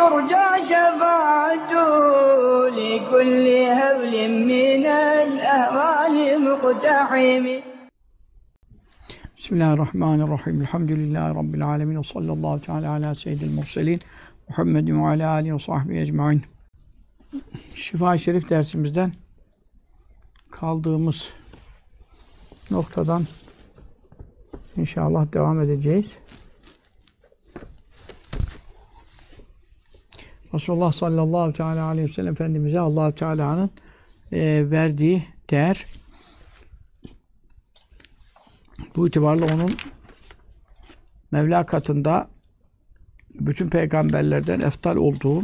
ترجى شفاعته لكل هول من الأهوال مقتحم Bismillahirrahmanirrahim. Elhamdülillahi Rabbil alemin. Ve sallallahu teala ala seyyidil murselin. Muhammedin ve ala alihi ve sahbihi ecmain. Şifa-i Şerif dersimizden kaldığımız noktadan inşallah devam edeceğiz. Resulullah sallallahu teala aleyhi ve sellem Efendimiz'e allah Teala'nın e, verdiği değer. Bu itibarla onun Mevla katında bütün peygamberlerden eftal olduğu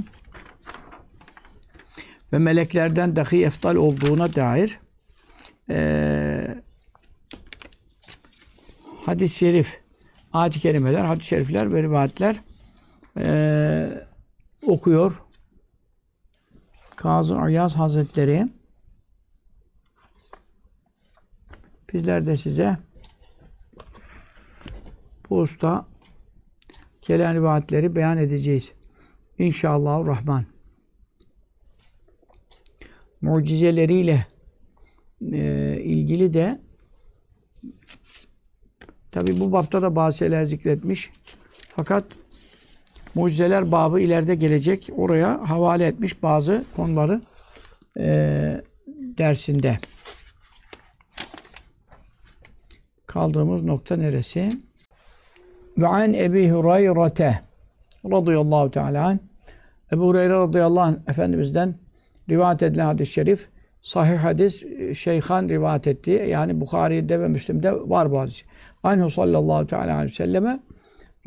ve meleklerden dahi eftal olduğuna dair e, hadis-i şerif, ayet-i kerimeler, hadis-i şerifler ve rivayetler e, okuyor. Kazı Ayaz Hazretleri bizler de size bu usta gelen rivayetleri beyan edeceğiz. İnşallah Rahman. Mucizeleriyle e, ilgili de tabi bu bapta da bazı şeyler zikretmiş. Fakat mucizeler babı ileride gelecek. Oraya havale etmiş bazı konuları e, dersinde. Kaldığımız nokta neresi? Ve an Ebi Hureyre'te radıyallahu teala an Ebu Hureyre radıyallahu anh Efendimiz'den rivayet edilen hadis-i şerif sahih hadis Şeyhan rivayet etti. Yani Bukhari'de ve Müslim'de var bu hadis. Anhu sallallahu teala aleyhi ve selleme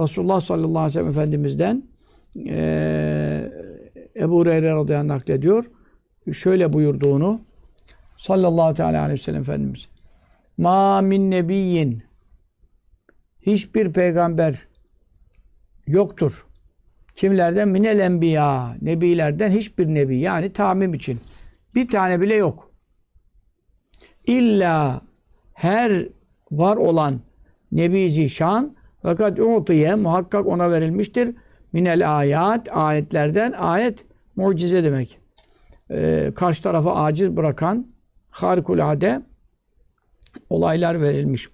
Resulullah sallallahu aleyhi ve sellem Efendimiz'den e, Ebu Hureyre radıyallahu anh naklediyor. Şöyle buyurduğunu sallallahu teala aleyhi ve sellem Efendimiz Ma min nebiyyin hiçbir peygamber yoktur. Kimlerden? Minel enbiya. Nebilerden hiçbir nebi. Yani tamim için. Bir tane bile yok. İlla her var olan nebi zişan fakat utiye muhakkak ona verilmiştir. Minel ayat. Ayetlerden ayet mucize demek. Ee, karşı tarafa aciz bırakan harikulade olaylar verilmiş.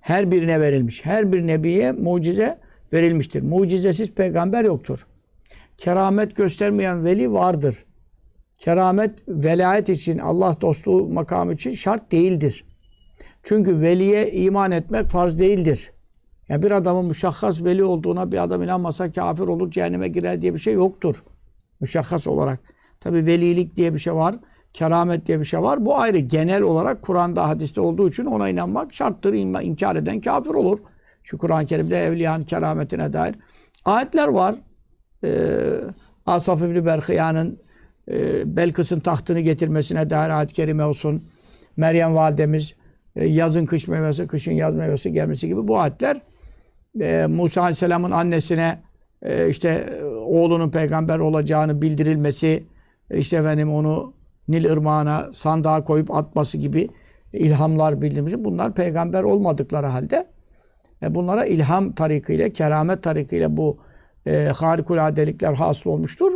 Her birine verilmiş. Her bir nebiye mucize verilmiştir. Mucizesiz peygamber yoktur. Keramet göstermeyen veli vardır. Keramet velayet için, Allah dostluğu makamı için şart değildir. Çünkü veliye iman etmek farz değildir. Yani bir adamın müşahhas veli olduğuna bir adam inanmasa kafir olur, cehenneme girer diye bir şey yoktur. Müşahhas olarak. Tabi velilik diye bir şey var. Keramet diye bir şey var. Bu ayrı. Genel olarak Kur'an'da, hadiste olduğu için ona inanmak şarttır. İnkar eden kafir olur. Şu Kur'an-ı Kerim'de evliyanın kerametine dair ayetler var. Ee, Asaf İbni Berkıya'nın e, Belkıs'ın tahtını getirmesine dair ayet-i kerime olsun. Meryem validemiz e, yazın kış meyvesi, kışın yaz meyvesi gelmesi gibi bu ayetler e, Musa Aleyhisselam'ın annesine e, işte oğlunun peygamber olacağını bildirilmesi, işte efendim onu Nil ırmağına sandığa koyup atması gibi ilhamlar bildirmiş. Bunlar peygamber olmadıkları halde e, bunlara ilham tarikıyla, keramet tarikıyla bu e, harikuladelikler hasıl olmuştur.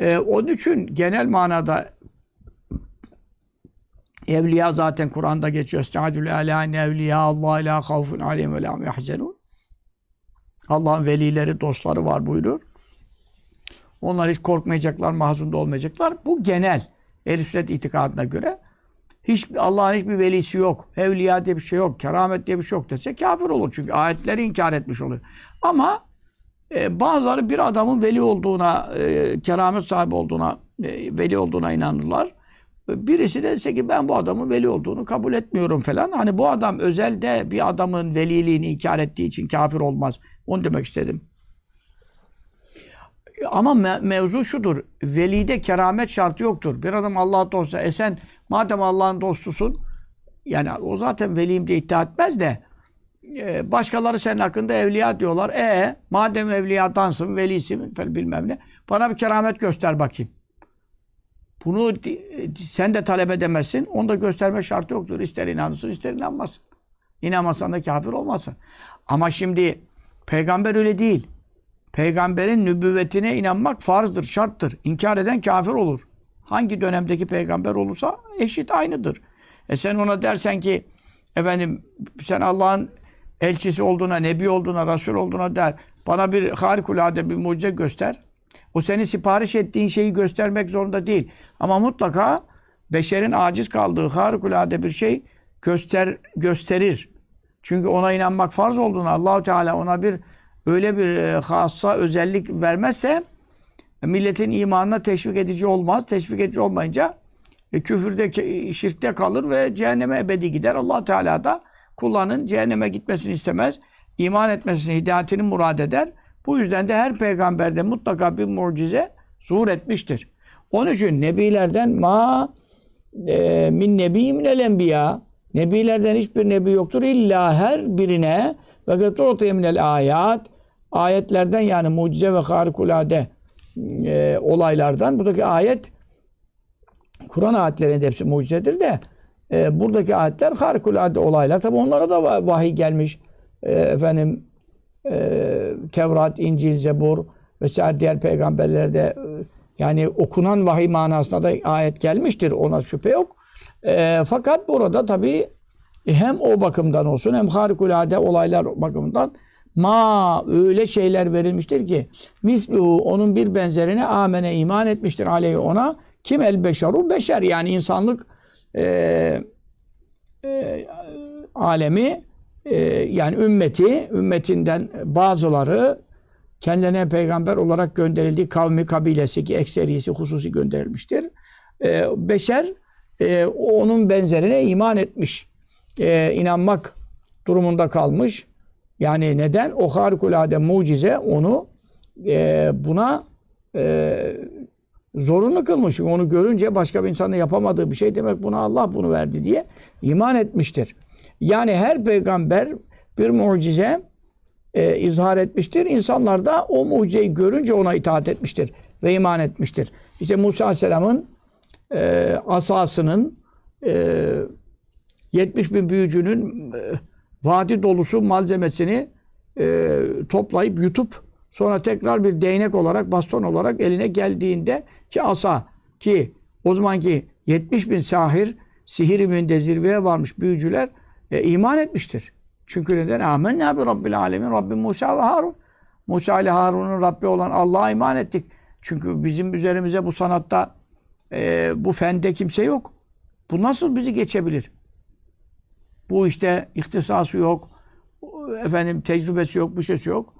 E, onun için genel manada evliya zaten Kur'an'da geçiyor. Estağfirullah alâne evliya Allah la havfun aleyhim ve la yahzenun. Allah'ın velileri, dostları var buyurur. Onlar hiç korkmayacaklar, mahzun da olmayacaklar. Bu genel. Ehl-i Sünnet itikadına göre hiç Allah'ın hiçbir velisi yok. Evliya diye bir şey yok. Keramet diye bir şey yok dese kafir olur. Çünkü ayetleri inkar etmiş oluyor. Ama e, bazıları bir adamın veli olduğuna, e, keramet sahibi olduğuna, e, veli olduğuna inanırlar. Birisi de dese ki ben bu adamın veli olduğunu kabul etmiyorum falan. Hani bu adam özelde bir adamın veliliğini inkar ettiği için kafir olmaz. Onu demek istedim. Ama me mevzu şudur. Velide keramet şartı yoktur. Bir adam Allah'ın dostu. E sen madem Allah'ın dostusun yani o zaten veliyim diye iddia etmez de e, başkaları senin hakkında evliya diyorlar. E madem evliyadansın, velisin bilmem ne. Bana bir keramet göster bakayım. Bunu sen de talep edemezsin. Onu da gösterme şartı yoktur. İster inanırsın, ister inanmazsın. İnanmazsan da kafir olmazsın. Ama şimdi peygamber öyle değil. peygamberin nübüvvetine inanmak farzdır, şarttır. İnkar eden kafir olur. Hangi dönemdeki peygamber olursa eşit aynıdır. E sen ona dersen ki efendim sen Allah'ın elçisi olduğuna, nebi olduğuna, resul olduğuna der. Bana bir harikulade bir mucize göster. O senin sipariş ettiğin şeyi göstermek zorunda değil. Ama mutlaka beşerin aciz kaldığı harikulade bir şey göster gösterir. Çünkü ona inanmak farz olduğunu Allahu Teala ona bir öyle bir e, hassa özellik vermezse milletin imanına teşvik edici olmaz. Teşvik edici olmayınca e, küfürde, şirkte kalır ve cehenneme ebedi gider. allah Teala da kullarının cehenneme gitmesini istemez. İman etmesini, hidayetini murad eder. Bu yüzden de her peygamberde mutlaka bir mucize zuhur etmiştir. Onun için nebilerden ma e, min nebi minel enbiya nebilerden hiçbir nebi yoktur illa her birine ve gatûtiye minel ayat ayetlerden yani mucize ve harikulade e, olaylardan buradaki ayet Kur'an ayetlerinde hepsi mucizedir de e, buradaki ayetler harikulade olaylar. Tabi onlara da va- vahiy gelmiş. E, efendim e, Tevrat, İncil, Zebur vesaire diğer peygamberlerde e, yani okunan vahiy manasında da ayet gelmiştir. Ona şüphe yok. E, fakat burada tabi hem o bakımdan olsun hem harikulade olaylar bakımından ma öyle şeyler verilmiştir ki misluhu onun bir benzerine amene iman etmiştir aleyhi ona kim el beşeru beşer yani insanlık e, e, alemi e, yani ümmeti ümmetinden bazıları kendine peygamber olarak gönderildiği kavmi kabilesi ki ekserisi hususi gönderilmiştir. E, beşer e, onun benzerine iman etmiş. E, inanmak durumunda kalmış. Yani neden? O harikulade mucize onu e, buna e, zorunlu kılmış. Onu görünce başka bir insanın yapamadığı bir şey demek buna Allah bunu verdi diye iman etmiştir. Yani her peygamber bir mucize e, izhar etmiştir. İnsanlar da o mucizeyi görünce ona itaat etmiştir ve iman etmiştir. İşte Musa Aleyhisselam'ın e, asasının e, 70 bin büyücünün e, vadi dolusu malzemesini e, toplayıp yutup sonra tekrar bir değnek olarak baston olarak eline geldiğinde ki asa ki o zamanki 70 bin sahir sihir ilminde zirveye varmış büyücüler e, iman etmiştir. Çünkü neden? Amenna bi Rabbil alemin Rabbi Musa ve Harun. Musa ile Harun'un Rabbi olan Allah'a iman ettik. Çünkü bizim üzerimize bu sanatta e, bu fende kimse yok. Bu nasıl bizi geçebilir? Bu işte ihtisası yok, efendim tecrübesi yok, bir şeysi yok.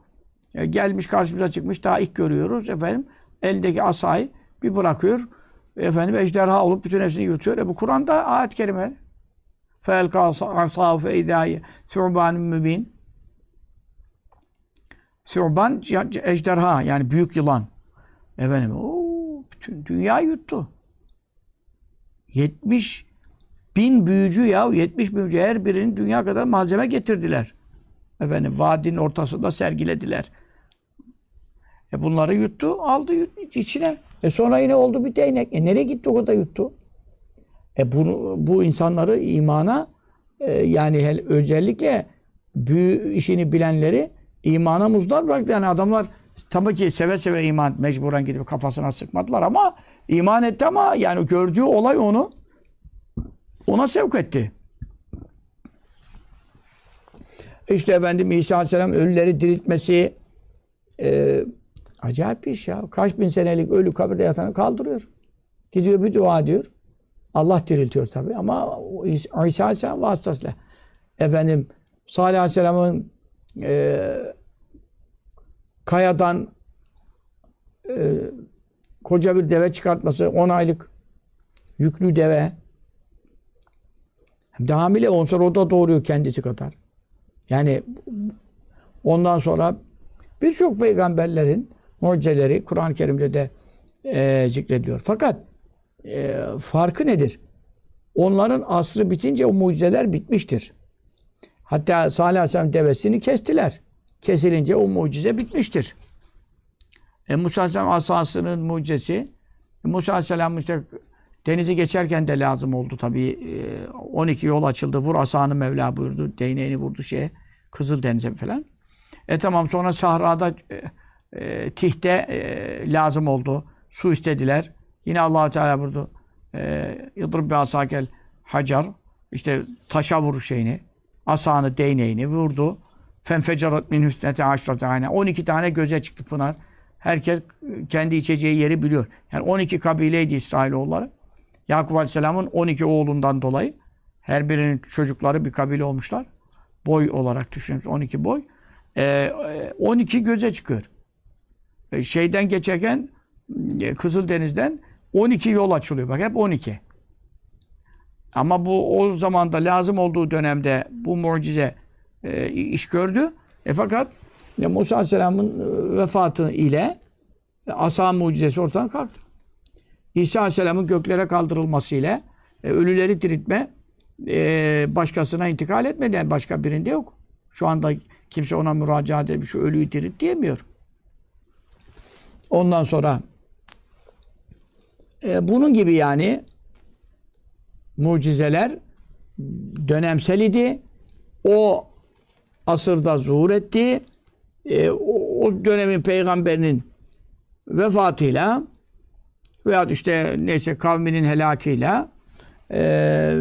E, gelmiş karşımıza çıkmış, daha ilk görüyoruz efendim. Eldeki asayı bir bırakıyor. Efendim ejderha olup bütün hepsini yutuyor. E bu Kur'an'da ayet-i kerime. فَاَلْقَى عَصَاهُ فَاِذَا ثُعْبَانٌ mübin. Sü'ban ejderha yani büyük yılan. Efendim o bütün dünya yuttu. 70 bin büyücü ya 70 büyücü her birinin dünya kadar malzeme getirdiler. Efendim vadinin ortasında sergilediler. E bunları yuttu, aldı yut, içine. E sonra yine oldu bir değnek. E nereye gitti o kadar yuttu? E bunu, bu insanları imana e, yani özellikle büyü işini bilenleri imana muzdar bıraktı. Yani adamlar tabii ki seve seve iman mecburen gidip kafasına sıkmadılar ama iman etti ama yani gördüğü olay onu ona sevk etti. İşte efendim İsa Aleyhisselam ölüleri diriltmesi e, acayip bir iş ya. Kaç bin senelik ölü kabirde yatanı kaldırıyor. Gidiyor bir dua ediyor. Allah diriltiyor tabi ama İsa Aleyhisselam vasıtasıyla. Efendim Salih Aleyhisselam'ın e, kayadan e, koca bir deve çıkartması 10 aylık yüklü deve hem de hamile sonra o da doğuruyor kendisi kadar. Yani ondan sonra birçok peygamberlerin mucizeleri Kur'an-ı Kerim'de de e, zikrediyor. Fakat e, farkı nedir? Onların asrı bitince o mucizeler bitmiştir. Hatta Salih Aleyhisselam devesini kestiler. Kesilince o mucize bitmiştir. E, Musa Aleyhisselam asasının mucizesi e, Musa Aleyhisselam işte denizi geçerken de lazım oldu tabii. E, 12 yol açıldı. Vur asanı Mevla buyurdu. Değneğini vurdu şeye. Kızıl Denize falan. E tamam sonra sahrada e, e, tihte e, lazım oldu. Su istediler. Yine allah Teala burada yıldırıp bir asakel hacar işte taşa vur şeyini asanı değneğini vurdu. Fenfecerat min hüsnete aşrate ayne. 12 tane göze çıktı pınar. Herkes kendi içeceği yeri biliyor. Yani 12 kabileydi İsrailoğulları. Yakup Aleyhisselam'ın 12 oğlundan dolayı her birinin çocukları bir kabile olmuşlar. Boy olarak düşünün 12 boy. Ee, 12 göze çıkıyor. Ee, şeyden geçerken e, Kızıldeniz'den 12 yol açılıyor. Bak hep 12. Ama bu o zamanda lazım olduğu dönemde bu mucize e, iş gördü. E fakat e, Musa Aleyhisselam'ın e, vefatı ile e, asa mucizesi ortadan kalktı. İsa Aleyhisselam'ın göklere kaldırılması ile e, ölüleri diriltme e, başkasına intikal etmedi. Yani başka birinde yok. Şu anda kimse ona müracaat edip şu ölüyü dirilt diyemiyor. Ondan sonra e, bunun gibi yani mucizeler dönemsel idi. O asırda zuhur etti. E, o, o dönemin peygamberinin vefatıyla veya işte neyse kavminin helakıyla e,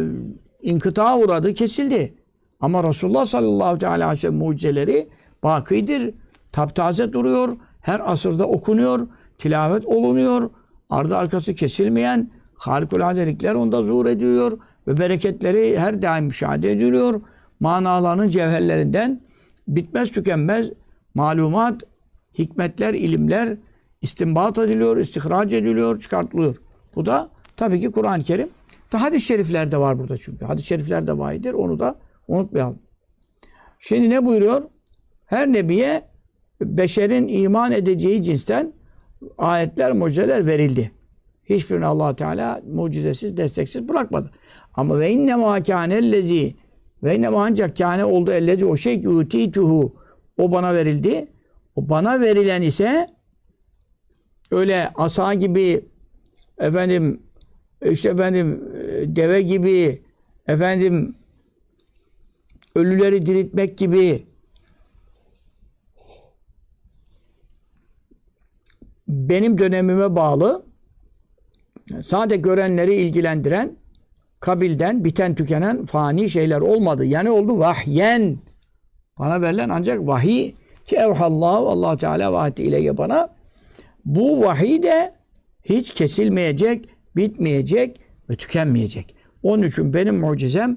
inkıta uğradı, kesildi. Ama Resulullah sallallahu aleyhi ve sellem mucizeleri bakidir. Taptaze duruyor. Her asırda okunuyor. Tilavet olunuyor. Ardı arkası kesilmeyen harikuladelikler onda zuhur ediyor. Ve bereketleri her daim müşahede ediliyor. Manalarının cevherlerinden bitmez tükenmez malumat, hikmetler, ilimler istinbat ediliyor, istihraç ediliyor, çıkartılıyor. Bu da tabii ki Kur'an-ı Kerim. Hadis-i şeriflerde var burada çünkü. Hadis-i şeriflerde vahidir. Onu da unutmayalım. Şimdi ne buyuruyor? Her nebiye beşerin iman edeceği cinsten ayetler, mucizeler verildi. Hiçbirini allah Teala mucizesiz, desteksiz bırakmadı. Ama ve inne ma kânellezî ve inne ancak kâne oldu ellezi o şey utituhu o bana verildi. O bana verilen ise öyle asa gibi efendim işte efendim deve gibi efendim ölüleri diriltmek gibi benim dönemime bağlı sade görenleri ilgilendiren kabilden biten tükenen fani şeyler olmadı. Yani oldu vahyen. Bana verilen ancak vahiy ki evhallahu allah Teala vahdi ileye bana. Bu vahiy de hiç kesilmeyecek, bitmeyecek ve tükenmeyecek. Onun için benim mucizem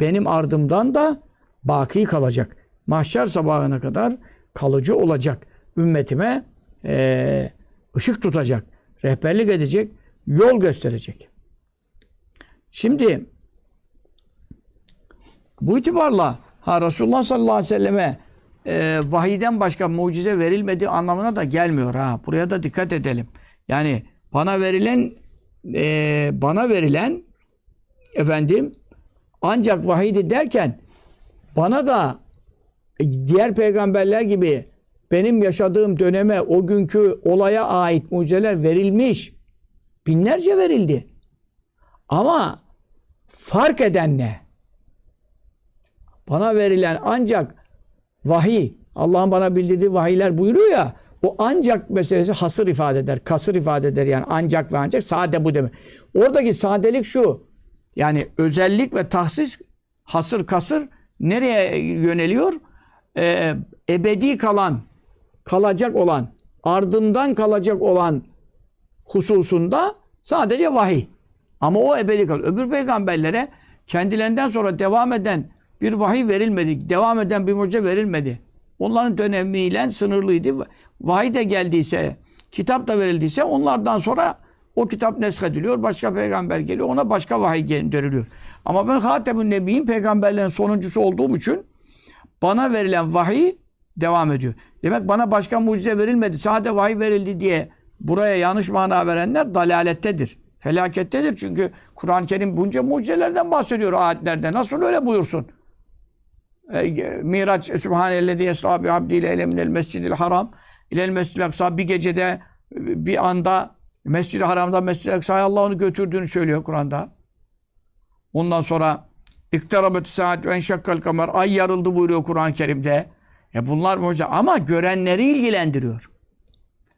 benim ardımdan da baki kalacak. Mahşer sabahına kadar kalıcı olacak. Ümmetime e, ışık tutacak, rehberlik edecek, yol gösterecek. Şimdi bu itibarla ha Resulullah sallallahu aleyhi ve selleme e, vahiyden başka mucize verilmediği anlamına da gelmiyor ha. Buraya da dikkat edelim. Yani bana verilen e, bana verilen efendim ancak vahiydi derken bana da diğer peygamberler gibi benim yaşadığım döneme o günkü olaya ait mucizeler verilmiş. Binlerce verildi. Ama fark eden ne? Bana verilen ancak vahiy, Allah'ın bana bildirdiği vahiyler buyuruyor ya, o ancak meselesi hasır ifade eder, kasır ifade eder yani ancak ve ancak sade bu demek. Oradaki sadelik şu, yani özellik ve tahsis, hasır kasır nereye yöneliyor? Ee, ebedi kalan, kalacak olan, ardından kalacak olan hususunda sadece vahiy. Ama o ebedi kalıyor. Öbür peygamberlere kendilerinden sonra devam eden bir vahiy verilmedi. Devam eden bir mucize verilmedi. Onların dönemiyle sınırlıydı. Vahiy de geldiyse, kitap da verildiyse onlardan sonra o kitap neshediliyor. Başka peygamber geliyor. Ona başka vahiy gönderiliyor. Ama ben Hatemün Nebi'nin peygamberlerin sonuncusu olduğum için bana verilen vahiy devam ediyor. Demek bana başka mucize verilmedi. Sade vahiy verildi diye buraya yanlış mana verenler dalalettedir. Felakettedir çünkü Kur'an-ı Kerim bunca mucizelerden bahsediyor ayetlerde. Nasıl öyle buyursun? E, Miraç Sübhanellezi esra bi abdiyle ile minel mescidil haram ilel mescidil aksa bir gecede bir anda Mescid-i Haram'da Mescid-i Aksa'ya Allah onu götürdüğünü söylüyor Kur'an'da. Ondan sonra İktarabet saat ve enşakkal kamer ay yarıldı buyuruyor Kur'an-ı Kerim'de. E bunlar mucize ama görenleri ilgilendiriyor.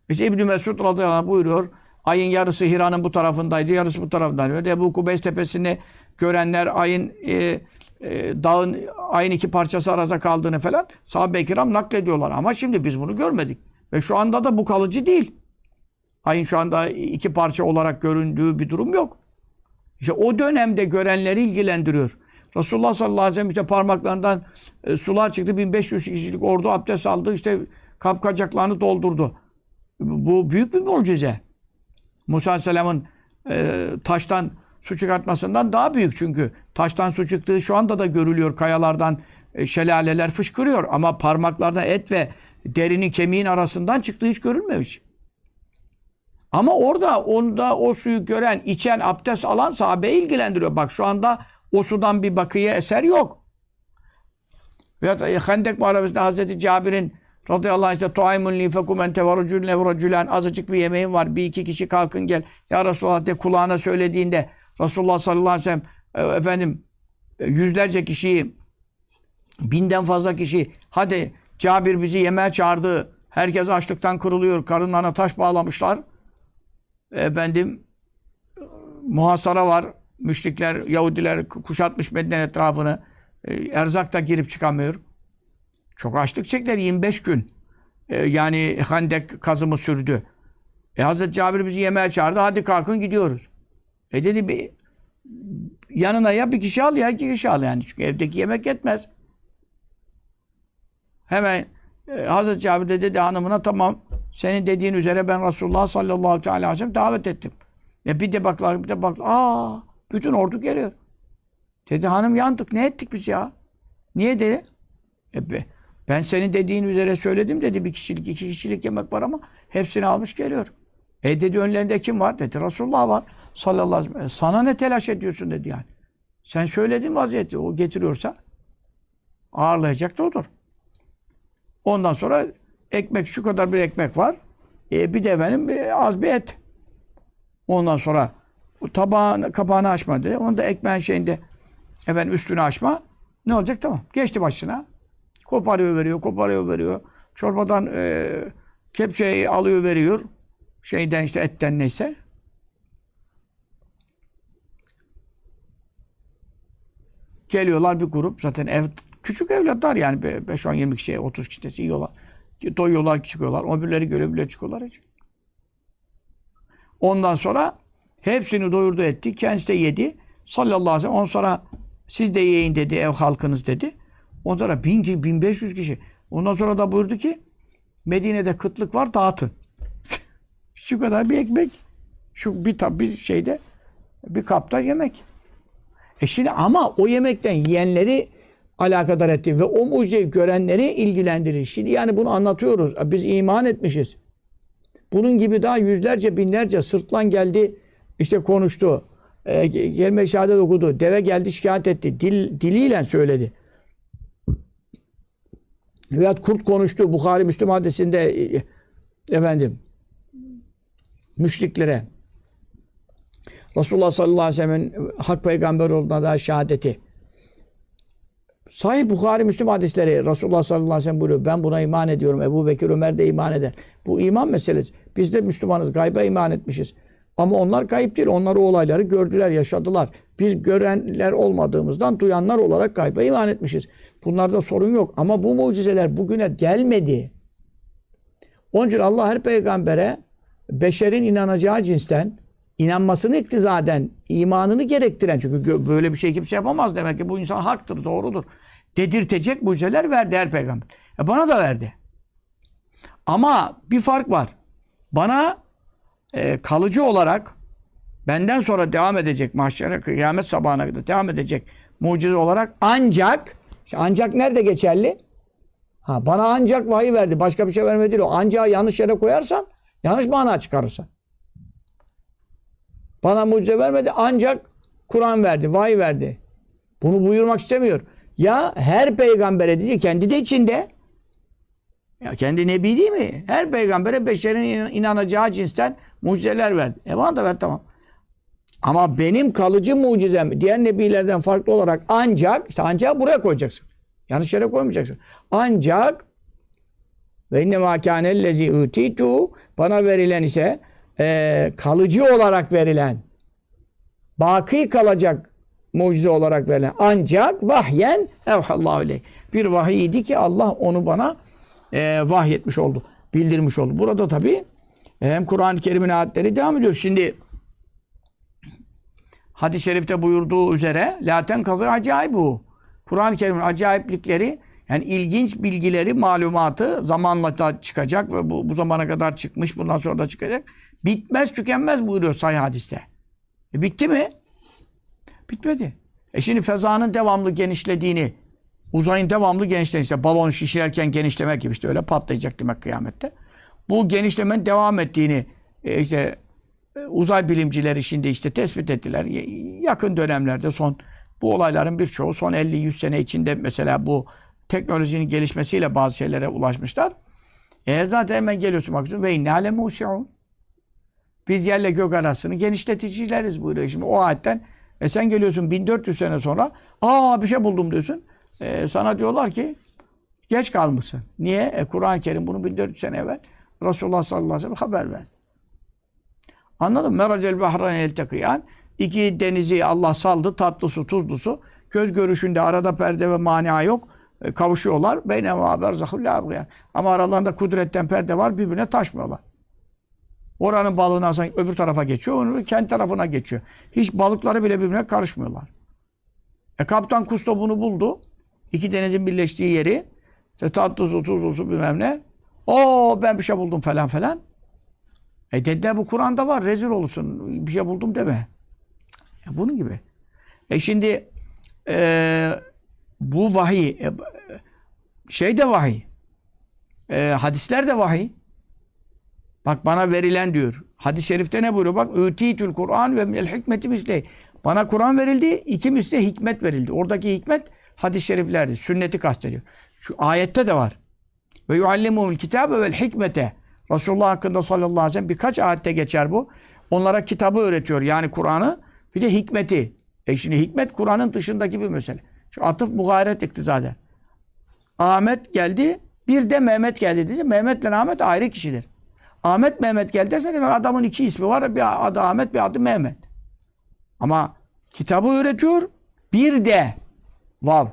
İşte İbn-i Mesud radıyallahu anh buyuruyor. Ayın yarısı Hira'nın bu tarafındaydı, yarısı bu tarafındaydı. Ebu Kubeys tepesini görenler ayın e, e, dağın ayın iki parçası arasında kaldığını falan sahabe-i kiram naklediyorlar. Ama şimdi biz bunu görmedik. Ve şu anda da bu kalıcı değil. Ayın şu anda iki parça olarak göründüğü bir durum yok. İşte o dönemde görenleri ilgilendiriyor. Resulullah sallallahu aleyhi ve sellem işte parmaklarından e, sular çıktı. 1500 kişilik ordu abdest aldı. işte kapkacaklarını doldurdu. Bu büyük bir mucize. Musa aleyhisselamın e, taştan su çıkartmasından daha büyük çünkü. Taştan su çıktığı şu anda da görülüyor. Kayalardan e, şelaleler fışkırıyor. Ama parmaklardan et ve derinin kemiğin arasından çıktığı hiç görülmemiş. Ama orada onda o suyu gören, içen, abdest alan sahabeyi ilgilendiriyor. Bak şu anda o sudan bir bakıya eser yok. Veyahut e, Hendek Muharebesi'nde Hazreti Cabir'in radıyallahu anh işte tuaymun li fekum ente ve racülne azıcık bir yemeğim var. Bir iki kişi kalkın gel. Ya Resulullah de kulağına söylediğinde Resulullah sallallahu aleyhi ve sellem e, efendim e, yüzlerce kişiyi binden fazla kişi hadi Cabir bizi yemeğe çağırdı. Herkes açlıktan kırılıyor. Karınlarına taş bağlamışlar. Efendim muhasara var. Müşrikler, Yahudiler kuşatmış Medine etrafını. E, erzak da girip çıkamıyor. Çok açlık çektiler 25 gün. E, yani Handek kazımı sürdü. E Hazreti Cabir bizi yemeğe çağırdı. Hadi kalkın gidiyoruz. E dedi bir yanına ya bir kişi al ya iki kişi al yani. Çünkü evdeki yemek yetmez. Hemen e, Hazreti Cabir de dedi hanımına tamam senin dediğin üzere ben Resulullah sallallahu aleyhi ve sellem davet ettim. E bir de baklar bir de baklar. Aa bütün ordu geliyor. Dedi hanım yandık ne ettik biz ya? Niye dedi? E be, ben senin dediğin üzere söyledim dedi. Bir kişilik, iki kişilik yemek var ama hepsini almış geliyor. E dedi önlerinde kim var? Dedi Resulullah var. Sallallahu aleyhi ve sellem. E, sana ne telaş ediyorsun dedi yani. Sen söyledin vaziyeti. O getiriyorsa ağırlayacak da odur. Ondan sonra ekmek şu kadar bir ekmek var. E, bir de efendim bir, az bir et. Ondan sonra tabağın kapağını açma dedi. Onu da ekmeğin şeyinde efendim üstünü açma. Ne olacak? Tamam. Geçti başına. Koparıyor veriyor, koparıyor veriyor. Çorbadan e, kepçeyi alıyor veriyor. Şeyden işte etten neyse. Geliyorlar bir grup. Zaten ev küçük evlatlar yani 5-10-20 kişi, 30 kişi yiyorlar. Doyuyorlar, çıkıyorlar. Öbürleri göre bile çıkıyorlar. Ondan sonra hepsini doyurdu etti. Kendisi de yedi. Sallallahu aleyhi ve sellem. Ondan sonra siz de yiyin dedi ev halkınız dedi. Ondan sonra bin ki 1500 kişi. Ondan sonra da buyurdu ki Medine'de kıtlık var dağıtın. Şu kadar bir ekmek. Şu bir tab bir şeyde bir kapta yemek. E şimdi ama o yemekten yiyenleri alakadar etti ve o mucizeyi görenleri ilgilendirir. Şimdi yani bunu anlatıyoruz. Biz iman etmişiz. Bunun gibi daha yüzlerce binlerce sırtlan geldi işte konuştu. E, gelme şehadet okudu. Deve geldi şikayet etti. Dil, diliyle söyledi. Veyahut kurt konuştu. Bukhari Müslüm hadisinde e, efendim müşriklere Resulullah sallallahu aleyhi ve sellem'in hak peygamber olduğuna dair şehadeti. Sahih Bukhari Müslüm hadisleri Resulullah sallallahu aleyhi ve sellem buyuruyor. Ben buna iman ediyorum. Ebu Bekir Ömer de iman eder. Bu iman meselesi. Biz de Müslümanız. Gayba iman etmişiz. Ama onlar kayıp değil. Onlar o olayları gördüler, yaşadılar. Biz görenler olmadığımızdan duyanlar olarak gayba iman etmişiz. Bunlarda sorun yok. Ama bu mucizeler bugüne gelmedi. Onun için Allah her peygambere beşerin inanacağı cinsten inanmasını iktizaden, imanını gerektiren çünkü böyle bir şey kimse yapamaz demek ki bu insan haktır, doğrudur. Dedirtecek mucizeler verdi her peygamber. E bana da verdi. Ama bir fark var. Bana e, kalıcı olarak benden sonra devam edecek mahşere kıyamet sabahına kadar devam edecek mucize olarak ancak ancak nerede geçerli? Ha, bana ancak vahiy verdi. Başka bir şey vermedi değil. O ancağı yanlış yere koyarsan yanlış mana çıkarırsan. Bana mucize vermedi. Ancak Kur'an verdi. Vahiy verdi. Bunu buyurmak istemiyor. Ya her peygambere dedi kendi de içinde ya kendi nebi değil mi? Her peygambere beşerin inanacağı cinsten mucizeler verdi. E bana da ver tamam. Ama benim kalıcı mucizem diğer nebilerden farklı olarak ancak işte ancak buraya koyacaksın. Yanlış yere koymayacaksın. Ancak Ve inne ma kânellezî utitu bana verilen ise e, kalıcı olarak verilen baki kalacak mucize olarak verilen ancak vahyen evhallahu aleyh. Bir vahiydi ki Allah onu bana e, vahyetmiş oldu. Bildirmiş oldu. Burada tabi hem Kur'an-ı Kerim'in ayetleri devam ediyor. Şimdi hadis-i şerifte buyurduğu üzere laten kazı acayip bu. Kur'an-ı Kerim'in acayiplikleri yani ilginç bilgileri, malumatı zamanla da çıkacak ve bu, bu zamana kadar çıkmış, bundan sonra da çıkacak. Bitmez, tükenmez buyuruyor sahih hadiste. E bitti mi? Bitmedi. E şimdi fezanın devamlı genişlediğini, uzayın devamlı genişlediğini, işte balon şişirerken genişlemek gibi işte öyle patlayacak demek kıyamette. Bu genişlemenin devam ettiğini e, işte e, uzay bilimcileri şimdi işte tespit ettiler. Yakın dönemlerde son bu olayların birçoğu son 50-100 sene içinde mesela bu teknolojinin gelişmesiyle bazı şeylere ulaşmışlar. E zaten hemen geliyorsun bakıyorsun ve inne ale. Biz yerle gök arasını genişleticileriz buyuruyor. Şimdi o ayetten e sen geliyorsun 1400 sene sonra aa bir şey buldum diyorsun. E, sana diyorlar ki geç kalmışsın. Niye? E, Kur'an-ı Kerim bunu 1400 sene evvel Resulullah sallallahu aleyhi ve sellem haber verdi. Anladın mı? Meracel bahran el tekiyan. İki denizi Allah saldı. Tatlı su. Göz görüşünde arada perde ve mania yok. E, kavuşuyorlar. Beynema berzahul la Ama aralarında kudretten perde var. Birbirine taşmıyorlar. Oranın balığını alsan öbür tarafa geçiyor. Onun kendi tarafına geçiyor. Hiç balıkları bile birbirine karışmıyorlar. E kaptan Kusto bunu buldu. İki denizin birleştiği yeri. İşte tatlı su, tuzlu bilmem ne. Oo ben bir şey buldum falan falan. E dediler bu Kur'an'da var. Rezil olursun. Bir şey buldum deme. Ya bunun gibi. E şimdi e, bu vahiy e, şey de vahiy. E, hadisler de vahiy. Bak bana verilen diyor. Hadis-i şerifte ne buyuruyor? Bak ütitül Kur'an ve minel hikmeti misli. Bana Kur'an verildi, iki misli hikmet verildi. Oradaki hikmet hadis-i şeriflerdi. Sünneti kastediyor. Şu ayette de var. Ve yuallimuhul kitabe vel hikmete. Resulullah hakkında sallallahu aleyhi ve sellem birkaç ayette geçer bu. Onlara kitabı öğretiyor. Yani Kur'an'ı. Bir de hikmeti. E şimdi hikmet Kur'an'ın dışındaki bir mesele. Şu atıf mugayret iktizader. Ahmet geldi. Bir de Mehmet geldi dedi. Mehmet ile Ahmet ayrı kişidir. Ahmet Mehmet geldi derse demek adamın iki ismi var. Bir adı Ahmet bir adı Mehmet. Ama kitabı öğretiyor. Bir de vav.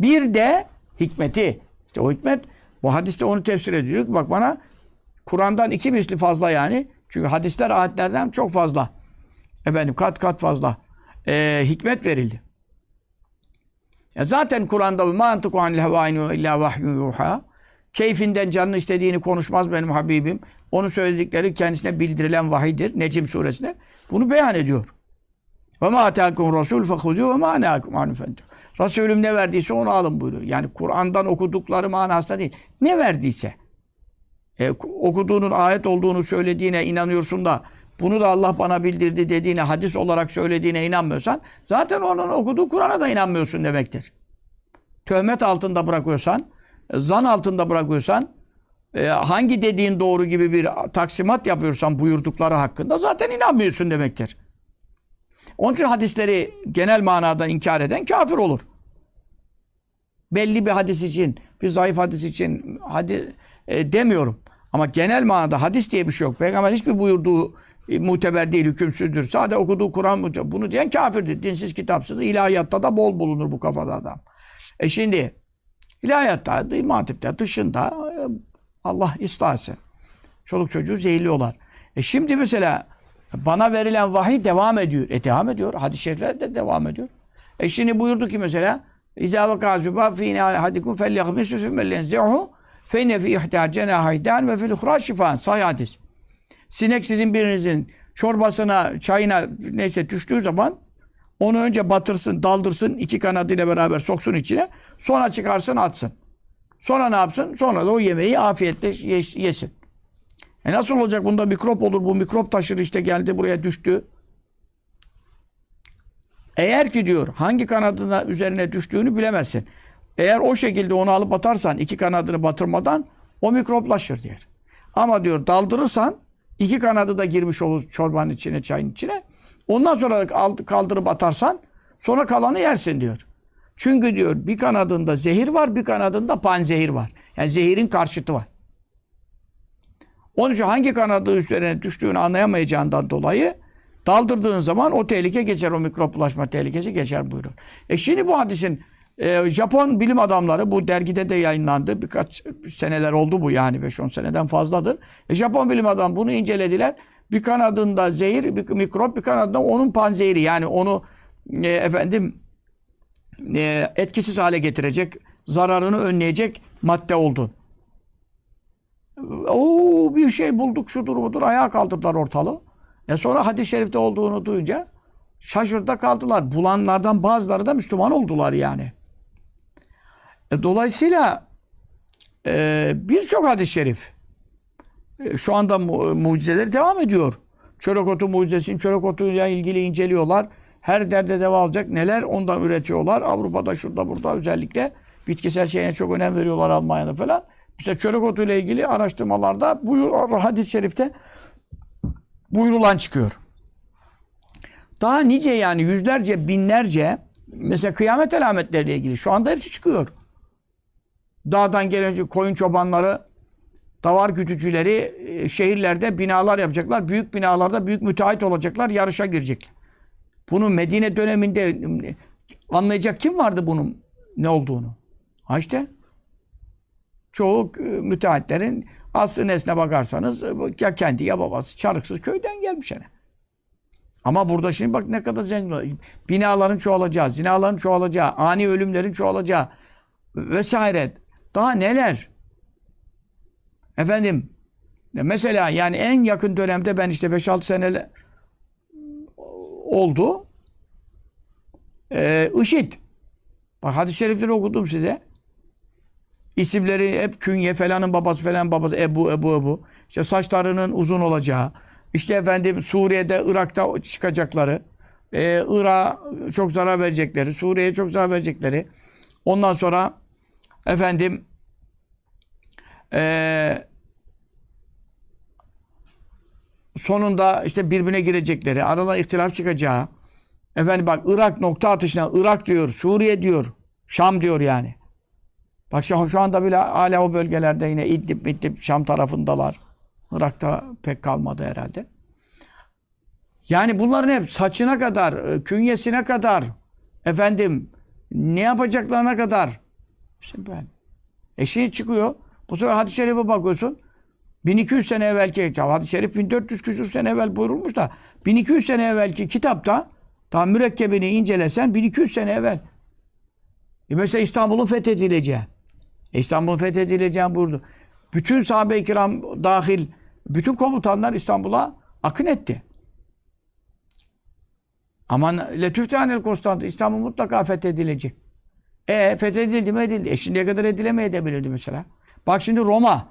Bir de hikmeti. İşte o hikmet bu hadiste onu tefsir ediyor. Bak bana Kur'an'dan iki misli fazla yani. Çünkü hadisler ayetlerden çok fazla. Efendim kat kat fazla. Ee, hikmet verildi. Ya zaten Kur'an'da mantıku anil hevainu illa vahyu yuha. Keyfinden canını istediğini konuşmaz benim Habibim. Onun söyledikleri kendisine bildirilen vahidir. Necim suresinde. Bunu beyan ediyor. Ve ma atâkum rasûl fehudû ve ma anâkum anhu Resulüm ne verdiyse onu alın buyuruyor. Yani Kur'an'dan okudukları manasında değil. Ne verdiyse. E, okuduğunun ayet olduğunu söylediğine inanıyorsun da bunu da Allah bana bildirdi dediğine, hadis olarak söylediğine inanmıyorsan zaten onun okuduğu Kur'an'a da inanmıyorsun demektir. Töhmet altında bırakıyorsan, zan altında bırakıyorsan, e, hangi dediğin doğru gibi bir taksimat yapıyorsan buyurdukları hakkında zaten inanmıyorsun demektir. Onun için hadisleri genel manada inkar eden kafir olur. Belli bir hadis için, bir zayıf hadis için hadi e, demiyorum. Ama genel manada hadis diye bir şey yok. Peygamber hiçbir buyurduğu e, muteber değil, hükümsüzdür. Sadece okuduğu Kur'an bunu diyen kafirdir. Dinsiz kitapsızdır. İlahiyatta da bol bulunur bu kafada adam. E şimdi ilahiyatta, matipte, dışında e, Allah ıslah etsin. Çoluk çocuğu zehirliyorlar. E şimdi mesela bana verilen vahiy devam ediyor. E devam ediyor. Hadis-i şerifler de devam ediyor. E şimdi buyurdu ki mesela İzâ vakâ zübâb fî hadikum felyakmisü sümmellenzihû fe inne fî ihtâ cenâhaydan ve fil uhrâ şifân. Sahih hadis. Sinek sizin birinizin çorbasına, çayına neyse düştüğü zaman onu önce batırsın, daldırsın, iki kanadıyla beraber soksun içine. Sonra çıkarsın, atsın. Sonra ne yapsın? Sonra da o yemeği afiyetle yesin. E nasıl olacak? Bunda mikrop olur. Bu mikrop taşır işte geldi buraya düştü. Eğer ki diyor hangi kanadına üzerine düştüğünü bilemezsin. Eğer o şekilde onu alıp atarsan iki kanadını batırmadan o mikroplaşır diyor. Ama diyor daldırırsan iki kanadı da girmiş olur çorbanın içine, çayın içine. Ondan sonra kaldırıp atarsan sonra kalanı yersin diyor. Çünkü diyor bir kanadında zehir var, bir kanadında panzehir var. Yani zehirin karşıtı var. Onun için hangi kanadı üzerine düştüğünü anlayamayacağından dolayı daldırdığın zaman o tehlike geçer, o mikrop bulaşma tehlikesi geçer buyuruyor. E şimdi bu hadisin e, Japon bilim adamları bu dergide de yayınlandı. Birkaç seneler oldu bu yani 5-10 seneden fazladır. E, Japon bilim adamı bunu incelediler. Bir kanadında zehir, bir mikrop, bir kanadında onun panzehiri yani onu e, efendim e, etkisiz hale getirecek, zararını önleyecek madde oldu. Oo bir şey bulduk şudur budur ayağa kaldırdılar ortalığı. E sonra hadis-i şerifte olduğunu duyunca şaşırda kaldılar. Bulanlardan bazıları da Müslüman oldular yani. E, dolayısıyla e, birçok hadis-i şerif e, şu anda mu mucizeleri devam ediyor. Çörek otu mucizesini çörek otuyla ilgili inceliyorlar. Her derde deva alacak neler ondan üretiyorlar. Avrupa'da şurada burada özellikle bitkisel şeyine çok önem veriyorlar Almanya'da falan. İşte çörek otuyla ilgili araştırmalarda buyur, hadis-i şerifte buyurulan çıkıyor. Daha nice yani yüzlerce, binlerce mesela kıyamet alametleriyle ilgili şu anda hepsi çıkıyor. Dağdan gelen koyun çobanları, davar gütücüleri e, şehirlerde binalar yapacaklar. Büyük binalarda büyük müteahhit olacaklar, yarışa girecekler. Bunu Medine döneminde anlayacak kim vardı bunun ne olduğunu? Ha işte çoğu e, müteahhitlerin aslı nesne bakarsanız ya kendi ya babası çarıksız köyden gelmiş yani. Ama burada şimdi bak ne kadar zengin. Binaların çoğalacağı, zinaların çoğalacağı, ani ölümlerin çoğalacağı vesaire. Daha neler? Efendim mesela yani en yakın dönemde ben işte 5-6 sene oldu. Ee, IŞİD. Bak hadis-i şerifleri okudum size. İsimleri hep künye falanın babası falan babası Ebu Ebu Ebu. İşte saçlarının uzun olacağı. İşte efendim Suriye'de Irak'ta çıkacakları. Ee, Irak'a çok zarar verecekleri. Suriye'ye çok zarar verecekleri. Ondan sonra efendim ee, sonunda işte birbirine girecekleri, aralarında ihtilaf çıkacağı. Efendim bak Irak nokta atışına Irak diyor, Suriye diyor, Şam diyor yani. Bak şu, şu anda bile hala o bölgelerde yine İdlib, İdlib, Şam tarafındalar. Irak'ta pek kalmadı herhalde. Yani bunların hep saçına kadar, künyesine kadar, efendim ne yapacaklarına kadar. İşte ben. E şimdi çıkıyor. Bu sefer hadis-i şerife bakıyorsun. 1200 sene evvelki, hadis-i şerif 1400 küsur sene evvel buyurulmuş da 1200 sene evvelki kitapta tam mürekkebini incelesen 1200 sene evvel. E mesela İstanbul'un fethedileceği. E İstanbul'un fethedileceği buyurdu. Bütün sahabe-i kiram dahil bütün komutanlar İstanbul'a akın etti. Aman letüftehanel Konstantin İstanbul mutlaka fethedilecek. E fethedildi mi edildi. E şimdiye kadar edilemeyebilirdi mesela. Bak şimdi Roma.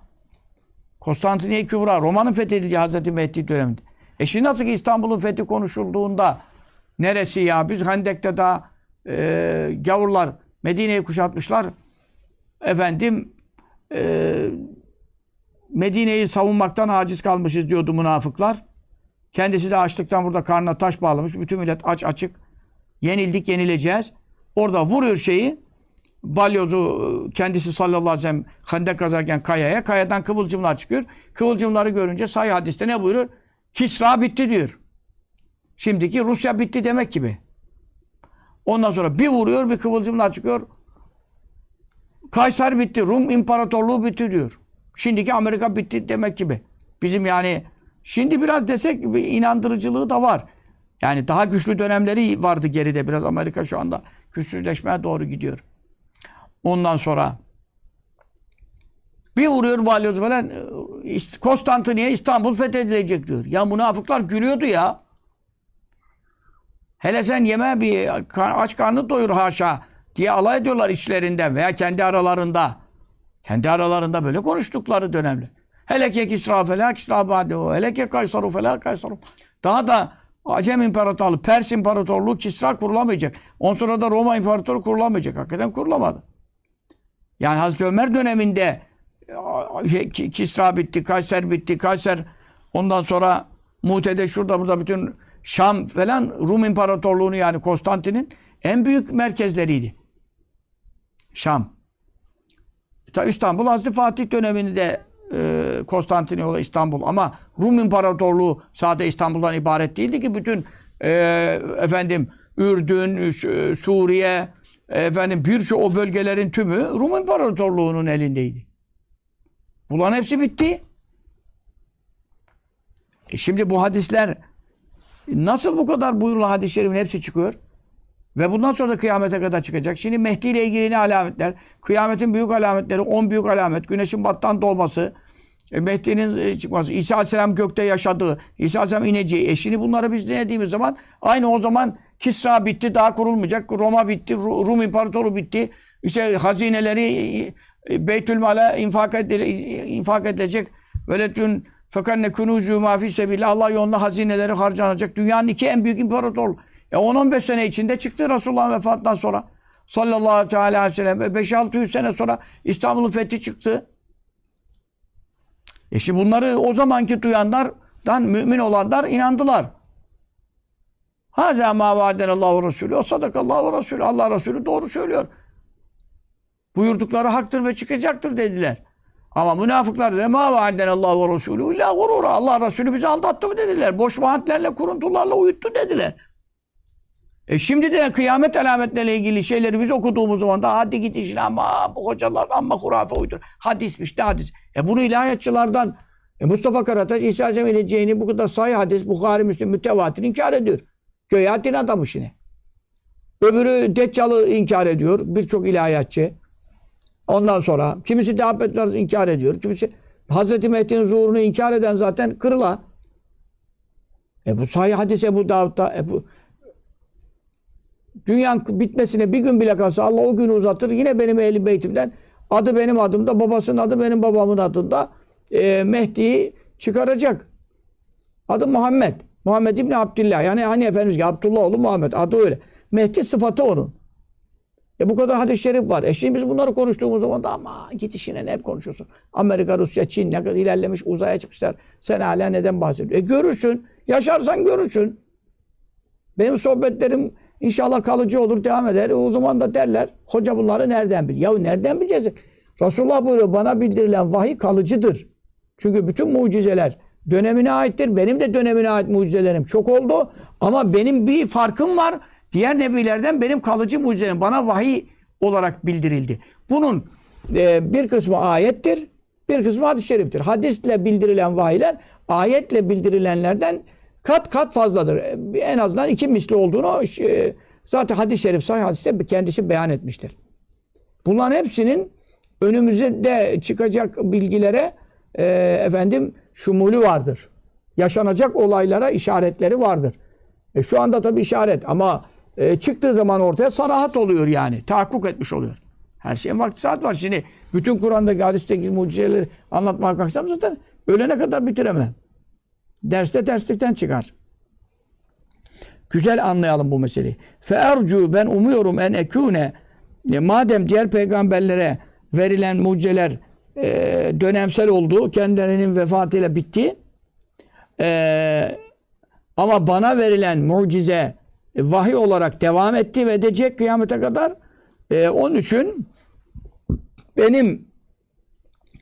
Konstantiniye Kübra. Roma'nın fethedildiği Hazreti Mehdi döneminde. E şimdi nasıl ki İstanbul'un fethi konuşulduğunda neresi ya? Biz Hendek'te daha e, gavurlar Medine'yi kuşatmışlar. Efendim e, Medine'yi savunmaktan aciz kalmışız diyordu münafıklar. Kendisi de açlıktan burada karnına taş bağlamış. Bütün millet aç açık. Yenildik yenileceğiz. Orada vuruyor şeyi. Balyozu kendisi sallallahu aleyhi ve sellem hendek kazarken kayaya. Kayadan kıvılcımlar çıkıyor. Kıvılcımları görünce say hadiste ne buyurur? Kisra bitti diyor. Şimdiki Rusya bitti demek gibi. Ondan sonra bir vuruyor bir kıvılcımlar çıkıyor. Kaysar bitti. Rum İmparatorluğu bitti diyor. Şimdiki Amerika bitti demek gibi. Bizim yani şimdi biraz desek bir inandırıcılığı da var. Yani daha güçlü dönemleri vardı geride. Biraz Amerika şu anda güçsüzleşmeye doğru gidiyor. Ondan sonra bir vuruyor balyoz falan Konstantiniye İstanbul fethedilecek diyor. Ya münafıklar gülüyordu ya. Hele sen yeme bir aç karnı doyur haşa diye alay ediyorlar içlerinden veya kendi aralarında. Kendi aralarında böyle konuştukları dönemli. Hele ki Kisra felâ Kisra bâdehu. Hele ki Kaysaru felâ Kaysaru. Daha da Acem İmparatorluğu, Pers İmparatorluğu Kisra kurulamayacak. On sonra da Roma İmparatoru kurulamayacak. Hakikaten kurulamadı. Yani Hazreti Ömer döneminde Kisra bitti, Kayser bitti, Kayser ondan sonra Mute'de şurada burada bütün Şam falan Rum İmparatorluğu'nu yani Konstantin'in en büyük merkezleriydi. Şam. Ta İstanbul Hazreti Fatih döneminde e, Konstantiniyye İstanbul ama Rum İmparatorluğu sadece İstanbul'dan ibaret değildi ki bütün e, efendim Ürdün, Ş- Suriye, efendim birçok o bölgelerin tümü Rum İmparatorluğu'nun elindeydi. Bunların hepsi bitti. E şimdi bu hadisler nasıl bu kadar buyurulan hadis-i hepsi çıkıyor? Ve bundan sonra da kıyamete kadar çıkacak. Şimdi Mehdi ile ilgili ne alametler? Kıyametin büyük alametleri, 10 büyük alamet. Güneşin battan doğması, e, Mehdi'nin e, çıkması, İsa Aleyhisselam gökte yaşadığı, İsa Aleyhisselam ineceği. E şimdi bunları biz dinlediğimiz zaman aynı o zaman Kisra bitti, daha kurulmayacak. Roma bitti, Ru- Rum İmparatoru bitti. İşte hazineleri e, e, Beytülmal'e infak, edile, infak edilecek. Böyle tüm fekanne kunuzu mafi sebillah Allah yolunda hazineleri harcanacak. Dünyanın iki en büyük imparatorluğu. E 10-15 sene içinde çıktı Resulullah'ın vefatından sonra. Sallallahu teala aleyhi ve sellem. 5-600 sene sonra İstanbul'un fethi çıktı. E şimdi bunları o zamanki duyanlardan mümin olanlar inandılar. Haza ma vaadenallahu Resulü. O sadakallahu Resulü. Allah Resulü doğru söylüyor. Buyurdukları haktır ve çıkacaktır dediler. Ama münafıklar da ma vaadenallahu Resulü illa gurura. Allah Resulü bizi aldattı mı dediler. Boş vaatlerle, kuruntularla uyuttu dediler. E şimdi de kıyamet alametleriyle ilgili şeyleri biz okuduğumuz zaman da hadi git işine ama bu hocalar amma hurafe uydur. Hadismiş ne hadis. E bunu ilahiyatçılardan e Mustafa Karataş İsa Aleyhisselam ineceğini bu kadar sahih hadis Bukhari Müslim mütevatir inkar ediyor. Göya din adamı yine. Öbürü Deccal'ı inkar ediyor. Birçok ilahiyatçı. Ondan sonra kimisi davetleri inkar ediyor. Kimisi Hazreti Mehdi'nin zuhurunu inkar eden zaten kırıla. E bu sahih hadis Ebu Davud'da e bu Dünyanın bitmesine bir gün bile kalsa Allah o günü uzatır. Yine benim ehli beytimden adı benim adımda, babasının adı benim babamın adında e, Mehdi'yi çıkaracak. Adı Muhammed. Muhammed İbni Abdillah. Yani hani Efendimiz gibi Abdullah oğlu Muhammed. Adı öyle. Mehdi sıfatı onun. E bu kadar hadis-i şerif var. E şimdi biz bunları konuştuğumuz zaman da ama git işine ne hep konuşuyorsun. Amerika, Rusya, Çin ne kadar ilerlemiş uzaya çıkmışlar. Sen hala neden bahsediyorsun? E görürsün. Yaşarsan görürsün. Benim sohbetlerim inşallah kalıcı olur, devam eder. O zaman da derler, hoca bunları nereden bil? Ya nereden bileceğiz? Resulullah buyuruyor, bana bildirilen vahiy kalıcıdır. Çünkü bütün mucizeler dönemine aittir. Benim de dönemine ait mucizelerim çok oldu. Ama benim bir farkım var. Diğer nebilerden benim kalıcı mucizelerim bana vahiy olarak bildirildi. Bunun e, bir kısmı ayettir, bir kısmı hadis-i şeriftir. Hadisle bildirilen vahiyler ayetle bildirilenlerden kat kat fazladır. E, En azından iki misli olduğunu e, zaten hadis-i şerif sahih hadiste kendisi beyan etmiştir. Bunların hepsinin önümüzde çıkacak bilgilere e, efendim şumulü vardır. Yaşanacak olaylara işaretleri vardır. E, şu anda tabii işaret ama e, çıktığı zaman ortaya sarahat oluyor yani. Tahakkuk etmiş oluyor. Her şeyin vakti saat var. Şimdi bütün Kur'an'daki hadisteki mucizeleri anlatmaya kalksam zaten ölene kadar bitiremem. Derste derslikten çıkar. Güzel anlayalım bu meseleyi. Feercu ben umuyorum en ekune e, madem diğer peygamberlere verilen mucizeler e, dönemsel oldu, kendilerinin vefatıyla bitti. E, ama bana verilen mucize e, vahiy olarak devam etti ve edecek kıyamete kadar. E, onun için benim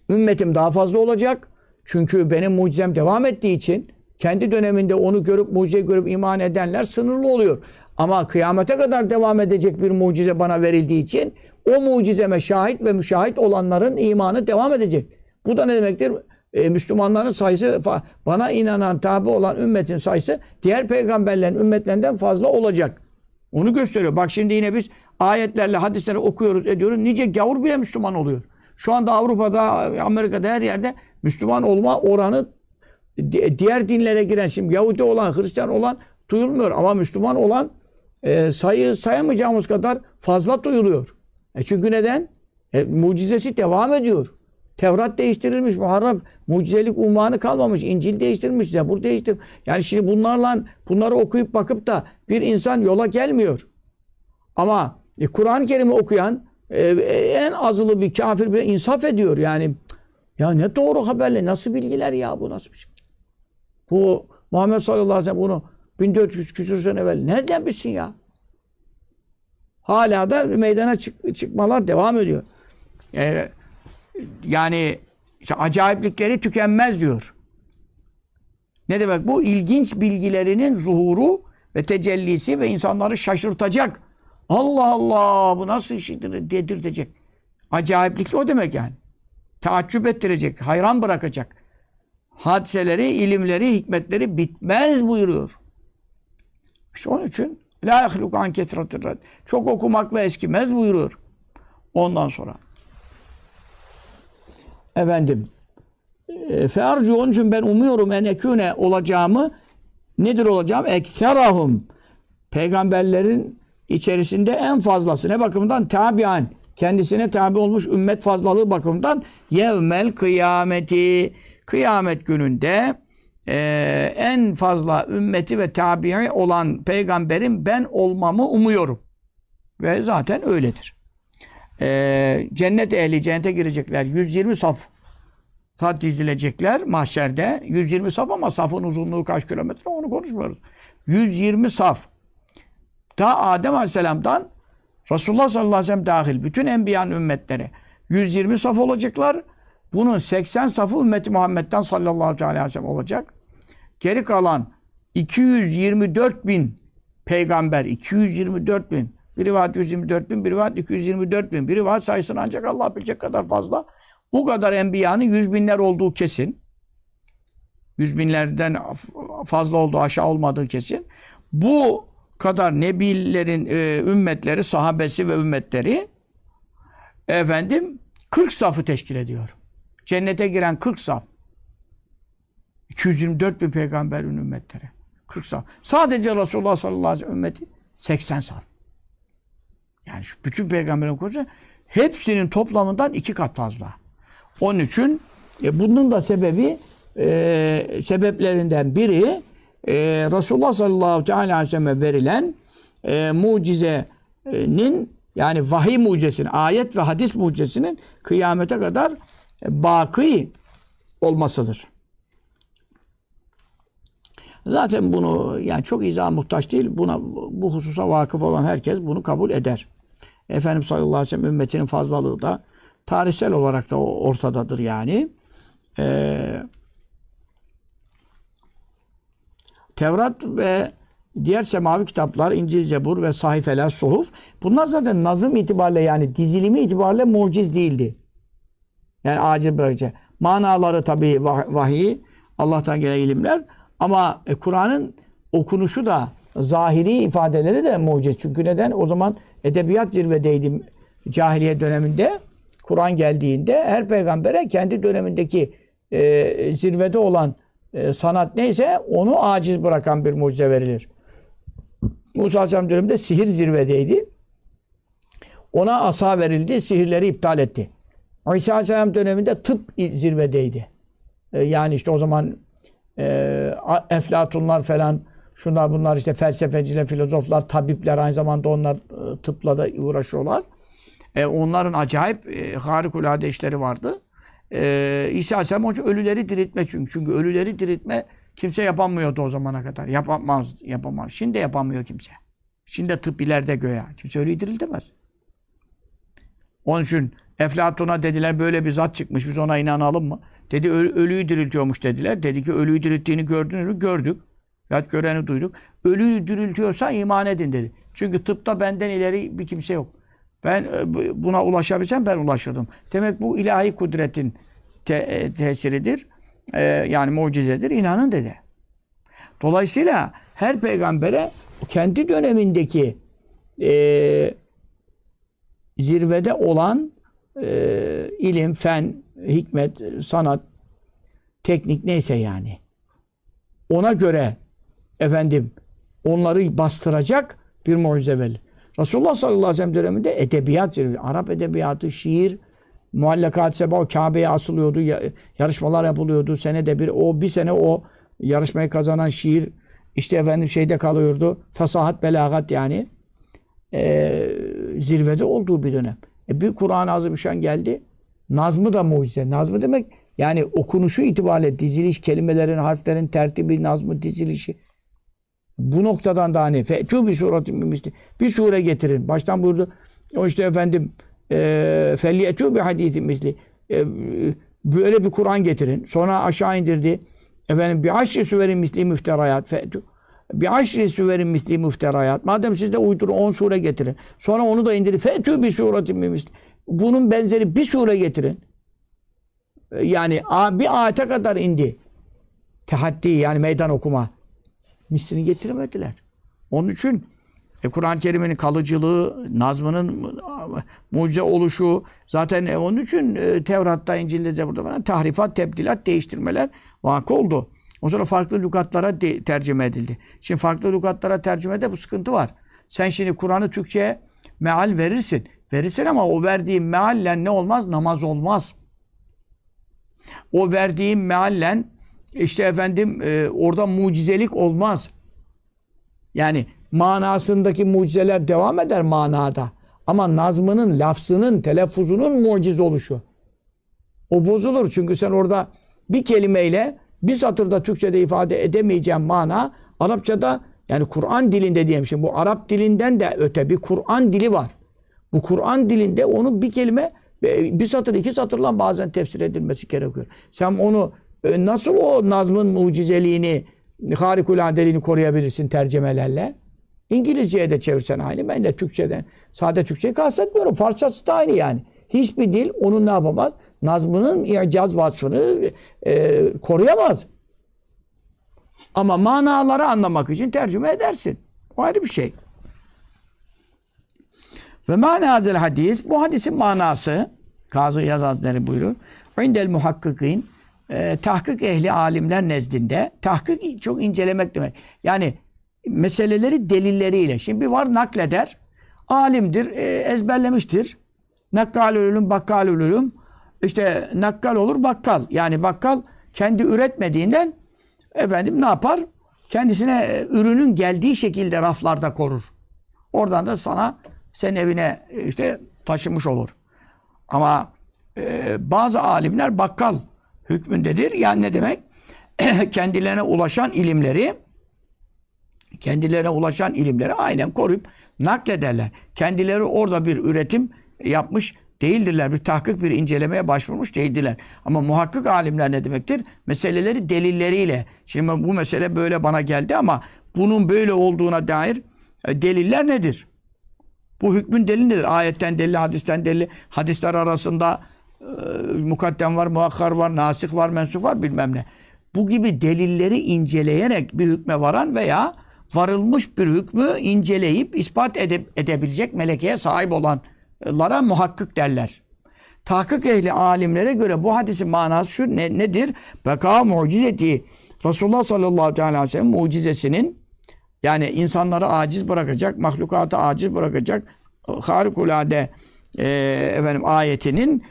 ümmetim daha fazla olacak. Çünkü benim mucizem devam ettiği için kendi döneminde onu görüp mucize görüp iman edenler sınırlı oluyor. Ama kıyamete kadar devam edecek bir mucize bana verildiği için o mucizeme şahit ve müşahit olanların imanı devam edecek. Bu da ne demektir? E, Müslümanların sayısı bana inanan tabi olan ümmetin sayısı diğer peygamberlerin ümmetlerinden fazla olacak. Onu gösteriyor. Bak şimdi yine biz ayetlerle hadisleri okuyoruz ediyoruz. Nice gavur bile Müslüman oluyor. Şu anda Avrupa'da, Amerika'da her yerde Müslüman olma oranı diğer dinlere giren şimdi Yahudi olan, Hristiyan olan duyulmuyor ama Müslüman olan e, sayı sayamayacağımız kadar fazla duyuluyor. E çünkü neden? E, mucizesi devam ediyor. Tevrat değiştirilmiş, Muharref mucizelik unvanı kalmamış, İncil değiştirilmiş, Zebur değiştirilmiş. Yani şimdi bunlarla bunları okuyup bakıp da bir insan yola gelmiyor. Ama e, Kur'an-ı Kerim'i okuyan e, en azılı bir kafir bile insaf ediyor. Yani ya ne doğru haberle, nasıl bilgiler ya bu nasıl bir şey? Bu Muhammed sallallahu aleyhi ve sellem bunu 1400 küsur sene evvel nereden bilsin ya? Hala da meydana çık çıkmalar devam ediyor. Ee, yani İşte acayiplikleri tükenmez diyor. Ne demek bu? İlginç bilgilerinin zuhuru ve tecellisi ve insanları şaşırtacak. Allah Allah bu nasıl işidir dedirtecek. Acayiplikli o demek yani. Taaccüp ettirecek, hayran bırakacak. Hadiseleri, ilimleri, hikmetleri bitmez buyuruyor. İşte onun için La yahluk an kesratir. Çok okumakla eskimez buyuruyor. Ondan sonra. Efendim. E, Fearcu onun için ben umuyorum en eküne olacağımı nedir olacağım? Ekserahum. Peygamberlerin içerisinde en fazlası. Ne bakımından? Tabian. Kendisine tabi olmuş ümmet fazlalığı bakımından yevmel kıyameti. Kıyamet gününde e, en fazla ümmeti ve tabi'i olan peygamberin ben olmamı umuyorum. Ve zaten öyledir. E, cennet ehli cennete girecekler. 120 saf ta dizilecekler mahşerde. 120 saf ama safın uzunluğu kaç kilometre onu konuşmuyoruz. 120 saf. Ta Adem Aleyhisselam'dan Resulullah sallallahu aleyhi ve sellem dahil bütün enbiyanın ümmetleri 120 saf olacaklar. Bunun 80 safı ümmeti Muhammed'den sallallahu aleyhi ve sellem olacak. Geri kalan 224 bin peygamber, 224 bin. Bir rivayet 124 bin, bir rivayet 224 bin. Bir rivayet sayısını ancak Allah bilecek kadar fazla. Bu kadar enbiyanın yüz binler olduğu kesin. Yüz binlerden fazla olduğu aşağı olmadığı kesin. Bu kadar nebilerin e, ümmetleri, sahabesi ve ümmetleri efendim 40 safı teşkil ediyor. Cennete giren 40 saf. 224 bin peygamberin ümmetleri. 40 saf. Sadece Resulullah sallallahu aleyhi ve sellem ümmeti 80 saf. Yani şu bütün peygamberin konusu hepsinin toplamından iki kat fazla. Onun için e, bunun da sebebi e, sebeplerinden biri e, Resulullah sallallahu aleyhi ve selleme verilen e, mucizenin yani vahiy mucizesinin, ayet ve hadis mucizesinin kıyamete kadar e, baki olmasıdır. Zaten bunu yani çok izah muhtaç değil. Buna bu hususa vakıf olan herkes bunu kabul eder. Efendimiz sallallahu aleyhi ve sellem ümmetinin fazlalığı da tarihsel olarak da ortadadır yani. Ee, Tevrat ve diğer semavi kitaplar, İncil, Cebur ve sahifeler, suhuf bunlar zaten nazım itibariyle yani dizilimi itibariyle muciz değildi. Yani acil bırakıcı. Manaları tabii vahiy, Allah'tan gelen ilimler ama e, Kur'an'ın okunuşu da zahiri ifadeleri de muciz. Çünkü neden? O zaman edebiyat zirvedeydi cahiliye döneminde. Kur'an geldiğinde her peygambere kendi dönemindeki e, zirvede olan e, sanat neyse onu aciz bırakan bir mucize verilir. Musa Aleyhisselam döneminde sihir zirvedeydi. Ona asa verildi, sihirleri iptal etti. İsa Aleyhisselam döneminde tıp zirvedeydi. E, yani işte o zaman e, Eflatunlar falan şunlar bunlar işte felsefeciler, filozoflar, tabipler aynı zamanda onlar e, tıpla da uğraşıyorlar. E, onların acayip e, harikulade işleri vardı. E, İsa Aleyhisselam onun ölüleri diriltme çünkü. Çünkü ölüleri diriltme kimse yapamıyordu o zamana kadar. Yapamaz, yapamaz. Şimdi yapamıyor kimse. Şimdi tıp ileride göğe. Kimse ölüyü diriltemez. Onun için Eflatun'a dediler böyle bir zat çıkmış biz ona inanalım mı? Dedi ölüyü diriltiyormuş dediler. Dedi ki ölüyü dirilttiğini gördünüz mü? Gördük. Ya göreni duyduk. Ölüyü diriltiyorsa iman edin dedi. Çünkü tıpta benden ileri bir kimse yok. Ben e, buna ulaşabilsem ben ulaşırdım. Demek bu ilahi kudretin te e, tesiridir. Ee, yani mucizedir. İnanın dedi. Dolayısıyla her peygambere kendi dönemindeki e, zirvede olan e, ilim, fen, hikmet, sanat, teknik neyse yani. Ona göre efendim onları bastıracak bir mucize verilir. Resulullah sallallahu aleyhi ve sellem döneminde edebiyat, Arap edebiyatı, şiir, muallakat seba, Kabe'ye asılıyordu, yarışmalar yapılıyordu. Senede bir, o bir sene o yarışmayı kazanan şiir, işte efendim şeyde kalıyordu. Fasahat, belagat yani. Ee, zirvede olduğu bir dönem. E bir Kur'an-ı Azimüşşan geldi. Nazmı da mucize. Nazmı demek yani okunuşu itibariyle diziliş, kelimelerin, harflerin tertibi, nazmı, dizilişi. Bu noktadan da hani fe'tû bir suretin. Bir sure getirin. Baştan buyurdu. O işte efendim e, felliyetû bir hadisin misli. E, Böyle bir Kur'an getirin. Sonra aşağı indirdi. Efendim bir aşri süverin misli müfterayat. Fe'tü. Bir aşri süverin misli müfterayat. Madem siz de uydurun 10 sure getirin. Sonra onu da indirin. Fe'tü bir suretin misli. Bunun benzeri bir sure getirin. Yani bir ayete kadar indi. Tehaddi yani meydan okuma. Mislini getiremediler. Onun için e, Kur'an-ı Kerim'in kalıcılığı, nazmının mucize oluşu zaten e, onun için e, Tevrat'ta, İncil'de, Zebur'da falan tahrifat, tebdilat, değiştirmeler vakı oldu. O sonra farklı lügatlara de- tercüme edildi. Şimdi farklı lügatlara tercümede bu sıkıntı var. Sen şimdi Kur'an'ı Türkçe'ye meal verirsin. Verirsin ama o verdiğin mealle ne olmaz? Namaz olmaz. O verdiğin meallen işte efendim e, orada mucizelik olmaz. Yani manasındaki mucizeler devam eder manada. Ama nazmının, lafzının, telaffuzunun mucize oluşu. O bozulur çünkü sen orada bir kelimeyle bir satırda Türkçe'de ifade edemeyeceğin mana Arapçada yani Kur'an dilinde diyeyim şimdi bu Arap dilinden de öte bir Kur'an dili var. Bu Kur'an dilinde onun bir kelime e, bir satır iki satırla bazen tefsir edilmesi gerekiyor. Sen onu e, nasıl o nazmın mucizeliğini harikuladeliğini koruyabilirsin tercümelerle? İngilizceye de çevirsen aynı. Ben de Türkçeden, sade Türkçeyi kastetmiyorum. Farsçası da aynı yani. Hiçbir dil onun ne yapamaz? Nazmının icaz vasfını e, koruyamaz. Ama manaları anlamak için tercüme edersin. O ayrı bir şey. Ve mana hazel hadis, bu hadisin manası, Kazı Yaz Hazretleri buyurur. İndel muhakkikin, e, tahkik ehli alimler nezdinde, tahkik çok incelemek demek. Yani meseleleri delilleriyle. Şimdi bir var nakleder, alimdir, e, ezberlemiştir. Nakkal ölüm, bakkal ölüm. İşte nakkal olur, bakkal. Yani bakkal kendi üretmediğinden efendim ne yapar? Kendisine e, ürünün geldiği şekilde raflarda korur. Oradan da sana senin evine e, işte taşımış olur. Ama e, bazı alimler bakkal hükmündedir. Yani ne demek? Kendilerine ulaşan ilimleri kendilerine ulaşan ilimleri aynen koruyup naklederler. Kendileri orada bir üretim yapmış değildirler. Bir tahkik, bir incelemeye başvurmuş değildirler. Ama muhakkik alimler ne demektir? Meseleleri delilleriyle. Şimdi bu mesele böyle bana geldi ama bunun böyle olduğuna dair e, deliller nedir? Bu hükmün delili nedir? Ayetten delili, hadisten delili. Hadisler arasında e, mukaddem var, muakkar var, nasih var, mensup var bilmem ne. Bu gibi delilleri inceleyerek bir hükme varan veya varılmış bir hükmü inceleyip ispat ede- edebilecek melekeye sahip olanlara muhakkik derler. Tahkik ehli alimlere göre bu hadisin manası şu ne, nedir? Beka mucizeti Resulullah sallallahu aleyhi ve sellem mucizesinin yani insanları aciz bırakacak, mahlukatı aciz bırakacak harikulade e, efendim ayetinin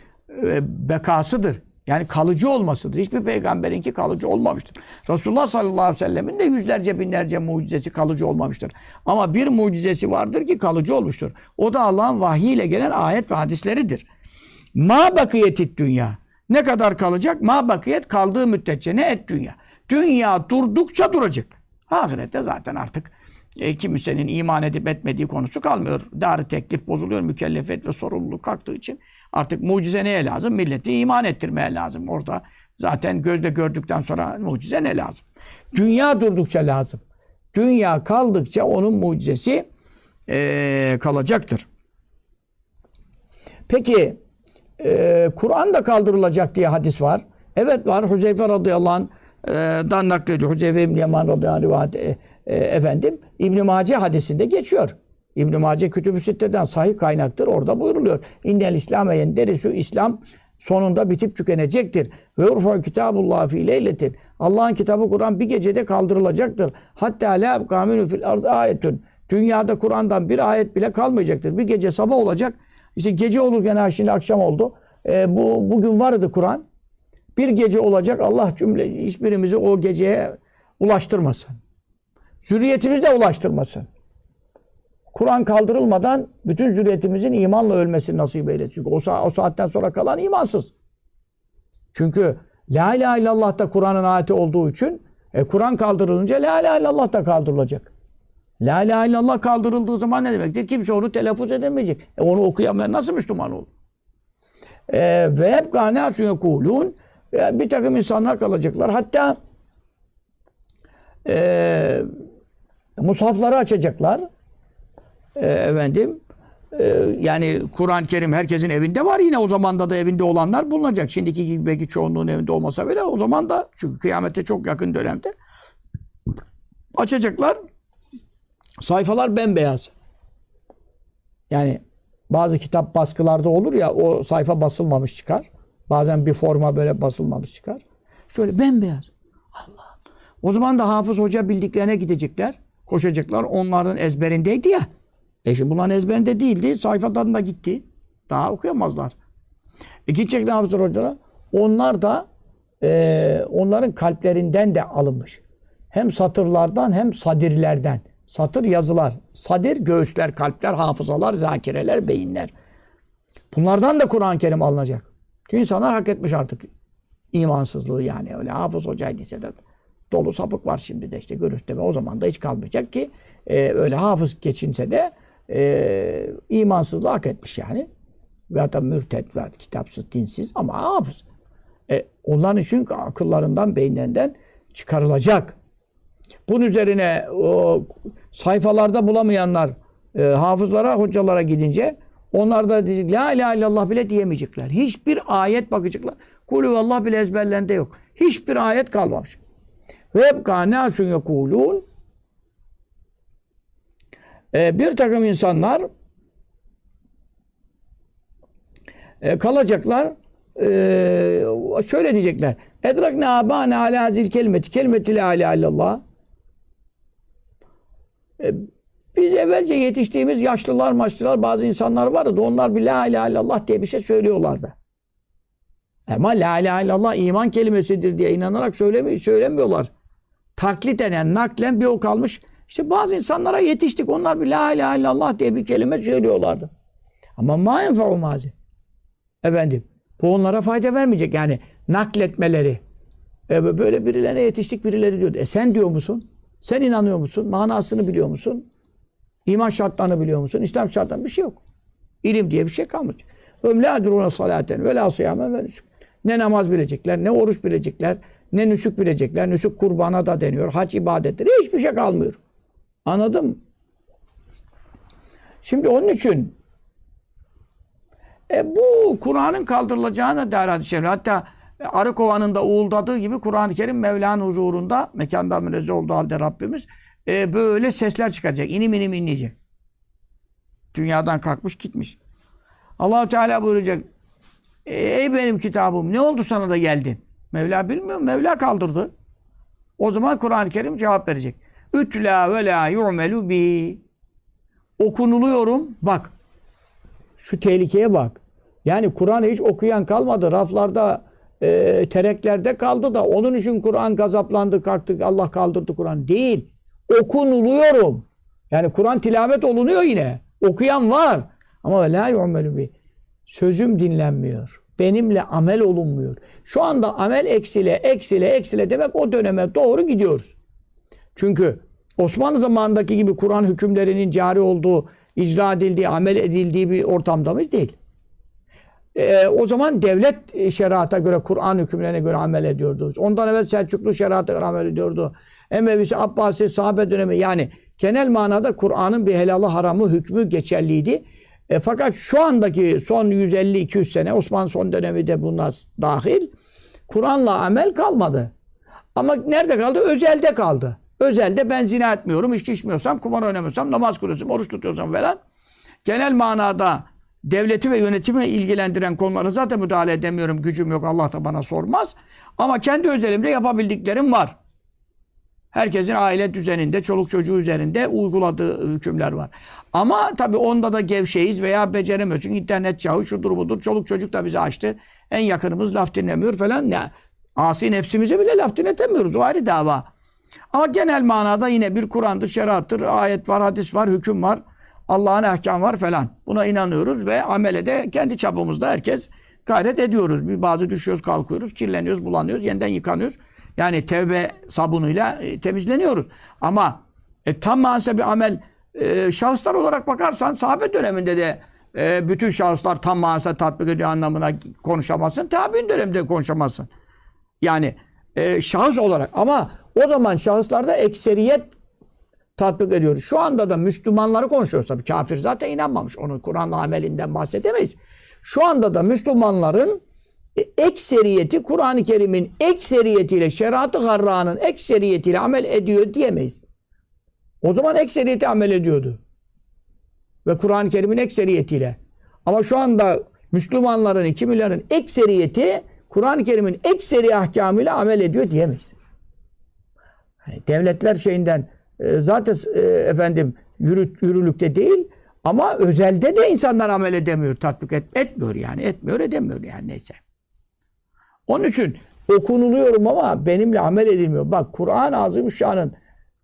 e, bekasıdır. Yani kalıcı olmasıdır. Hiçbir peygamberinki kalıcı olmamıştır. Resulullah sallallahu aleyhi ve sellemin de yüzlerce binlerce mucizesi kalıcı olmamıştır. Ama bir mucizesi vardır ki kalıcı olmuştur. O da Allah'ın vahiy ile gelen ayet ve hadisleridir. Ma bakiyetit dünya. Ne kadar kalacak? Ma bakiyet kaldığı müddetçe ne et dünya. Dünya durdukça duracak. Ahirette zaten artık e, kimsenin iman edip etmediği konusu kalmıyor. Dar teklif bozuluyor, mükellefet ve sorumluluk kalktığı için. Artık mucize neye lazım? Milleti iman ettirmeye lazım. Orada zaten gözle gördükten sonra mucize ne lazım? Dünya durdukça lazım. Dünya kaldıkça onun mucizesi e, kalacaktır. Peki e, Kur'an da kaldırılacak diye hadis var. Evet var. Huzeyfe radıyallahu anh'dan naklediyor. Huzeyfe İbni Yaman radıyallahu anh rivayet, e, e, efendim İbn Mace hadisinde geçiyor. İbn Mace Kütüb-ü Sitte'den sahih kaynaktır. Orada buyuruluyor. İnnel İslam yenderisü İslam sonunda bitip tükenecektir. Ve urfa kitabullah fi leyletin. Allah'ın kitabı Kur'an bir gecede kaldırılacaktır. Hatta la kaminu fil ard ayetun. Dünyada Kur'an'dan bir ayet bile kalmayacaktır. Bir gece sabah olacak. İşte gece olurken ha şimdi akşam oldu. E, bu bugün vardı Kur'an. Bir gece olacak. Allah cümle hiçbirimizi o geceye ulaştırmasın. Zürriyetimiz de ulaştırmasın. Kur'an kaldırılmadan bütün zürriyetimizin imanla ölmesini nasip eylesin. Çünkü o, o saatten sonra kalan imansız. Çünkü La ilahe illallah da Kur'an'ın ayeti olduğu için e, Kur'an kaldırılınca La ilahe illallah da kaldırılacak. La ilahe illallah kaldırıldığı zaman ne demektir? Kimse onu telaffuz edemeyecek. E, onu okuyamayan nasıl Müslüman olur? Ee, ve hep kâneâsûn yekûlûn. Ee, Bir takım insanlar kalacaklar. Hatta e, mushafları açacaklar. E, efendim yani Kur'an-ı Kerim herkesin evinde var yine o zamanda da evinde olanlar bulunacak. Şimdiki gibi belki çoğunluğun evinde olmasa bile o zaman da çünkü kıyamete çok yakın dönemde açacaklar. Sayfalar bembeyaz. Yani bazı kitap baskılarda olur ya o sayfa basılmamış çıkar. Bazen bir forma böyle basılmamış çıkar. Şöyle bembeyaz. Allah. O zaman da Hafız Hoca bildiklerine gidecekler. Koşacaklar. Onların ezberindeydi ya. E şimdi bunların ezberinde değildi. Sayfadan da gitti. Daha okuyamazlar. E gidecekler Hafız Hocalara. Onlar da e, onların kalplerinden de alınmış. Hem satırlardan hem sadirlerden. Satır yazılar. Sadir göğüsler, kalpler, hafızalar, zakireler, beyinler. Bunlardan da Kur'an-ı Kerim alınacak. Çünkü insanlar hak etmiş artık imansızlığı yani. Öyle hafız hocaydıysa da dolu sapık var şimdi de işte görüntüleme. O zaman da hiç kalmayacak ki e, öyle hafız geçinse de e, imansızlığı hak etmiş yani. Ve hatta mürted ve kitapsız, dinsiz ama hafız. E, onların için akıllarından, beyinlerinden çıkarılacak. Bunun üzerine o sayfalarda bulamayanlar e, hafızlara, hocalara gidince onlar da diyecek, La ilahe illallah bile diyemeyecekler. Hiçbir ayet bakacaklar. Kulü Allah bile ezberlerinde yok. Hiçbir ayet kalmamış. Ve hep kâneâsün yekûlûn e, bir takım insanlar e, kalacaklar e, şöyle diyecekler. Edrakne abâne alâ hazil kelimeti kelimeti la ilahe illallah e, biz evvelce yetiştiğimiz yaşlılar, maçlılar, bazı insanlar vardı. Onlar bir la ilahe illallah diye bir şey söylüyorlardı. Ama la ilahe illallah iman kelimesidir diye inanarak söylemi söylemiyorlar. Taklit eden, naklen bir o kalmış. İşte bazı insanlara yetiştik. Onlar bir la ilahe illallah diye bir kelime söylüyorlardı. Ama ma enfa'u mazi. Efendim, bu onlara fayda vermeyecek. Yani nakletmeleri. E, böyle birilerine yetiştik, birileri diyor. E sen diyor musun? Sen inanıyor musun? Manasını biliyor musun? İman şartlarını biliyor musun? İslam şartlarını bir şey yok. İlim diye bir şey kalmış. Öm la salaten ve la. Ne namaz bilecekler, ne oruç bilecekler, ne nüsük bilecekler. Nüsük kurbana da deniyor. Hac ibadetleri hiçbir şey kalmıyor. Anladın mı? Şimdi onun için e, bu Kur'an'ın kaldırılacağına dair şerif. Hatta arı kovanında uğuldadığı gibi Kur'an-ı Kerim Mevla'nın huzurunda mekanda münezzeh olduğu halde Rabbimiz e, böyle sesler çıkacak. İnim inim inleyecek. Dünyadan kalkmış gitmiş. Allahu Teala buyuracak. Ey benim kitabım ne oldu sana da geldin? Mevla bilmiyor. Mevla kaldırdı. O zaman Kur'an-ı Kerim cevap verecek. Ütla ve la yu'melu bi. Okunuluyorum. Bak. Şu tehlikeye bak. Yani Kur'an'ı hiç okuyan kalmadı. Raflarda, e, tereklerde kaldı da onun için Kur'an gazaplandı, kalktı, Allah kaldırdı Kur'an. Değil. Okunuluyorum. Yani Kur'an tilavet olunuyor yine. Okuyan var. Ama la yu'melu bi. Sözüm dinlenmiyor. Benimle amel olunmuyor. Şu anda amel eksile, eksile, eksile demek o döneme doğru gidiyoruz. Çünkü Osmanlı zamanındaki gibi Kur'an hükümlerinin cari olduğu, icra edildiği, amel edildiği bir ortamda mıyız? Değil. Ee, o zaman devlet şerata göre, Kur'an hükümlerine göre amel ediyordu. Ondan evvel Selçuklu şerata göre amel ediyordu. Emevisi, Abbasi, sahabe dönemi yani genel manada Kur'an'ın bir helalı haramı hükmü geçerliydi. E, fakat şu andaki son 150-200 sene Osmanlı son dönemi de buna dahil Kur'an'la amel kalmadı. Ama nerede kaldı? Özelde kaldı. Özelde ben zina etmiyorum, içki içmiyorsam, kumar oynamıyorsam, namaz kılıyorsam, oruç tutuyorsam falan. Genel manada devleti ve yönetimi ilgilendiren konulara zaten müdahale edemiyorum. Gücüm yok. Allah da bana sormaz. Ama kendi özelimde yapabildiklerim var. Herkesin aile düzeninde, çoluk çocuğu üzerinde uyguladığı hükümler var. Ama tabii onda da gevşeyiz veya beceremiyoruz. Çünkü internet çağı şudur budur. Çoluk çocuk da bizi açtı. En yakınımız laf dinlemiyor falan. Ya, asi nefsimize bile laf dinletemiyoruz. O ayrı dava. Ama genel manada yine bir Kur'an'dır, şeriattır, ayet var, hadis var, hüküm var. Allah'ın ahkam var falan. Buna inanıyoruz ve amele de kendi çapımızda herkes gayret ediyoruz. Bir bazı düşüyoruz, kalkıyoruz, kirleniyoruz, bulanıyoruz, yeniden yıkanıyoruz. Yani tevbe sabunuyla e, temizleniyoruz. Ama e, tam manası bir amel e, şahıslar olarak bakarsan sahabe döneminde de e, bütün şahıslar tam manasıyla tatbik ediyor anlamına konuşamazsın. Tabi'in döneminde konuşamazsın. Yani e, şahıs olarak ama o zaman şahıslarda ekseriyet tatbik ediyoruz. Şu anda da Müslümanları konuşuyoruz tabii. Kafir zaten inanmamış. Onun Kur'an'la amelinden bahsedemeyiz. Şu anda da Müslümanların ekseriyeti Kur'an-ı Kerim'in ekseriyetiyle, şeriat-ı harranın ekseriyetiyle amel ediyor diyemeyiz. O zaman ekseriyeti amel ediyordu. Ve Kur'an-ı Kerim'in ekseriyetiyle. Ama şu anda Müslümanların, 2 milyarın ekseriyeti Kur'an-ı Kerim'in ekseri ahkamıyla amel ediyor diyemeyiz. Hani devletler şeyinden e, zaten e, efendim yürüt, yürürlükte değil ama özelde de insanlar amel edemiyor, tatbik et, etmiyor yani. Etmiyor, edemiyor yani neyse. Onun için okunuluyorum ama benimle amel edilmiyor. Bak Kur'an-ı Azimüşşan'ın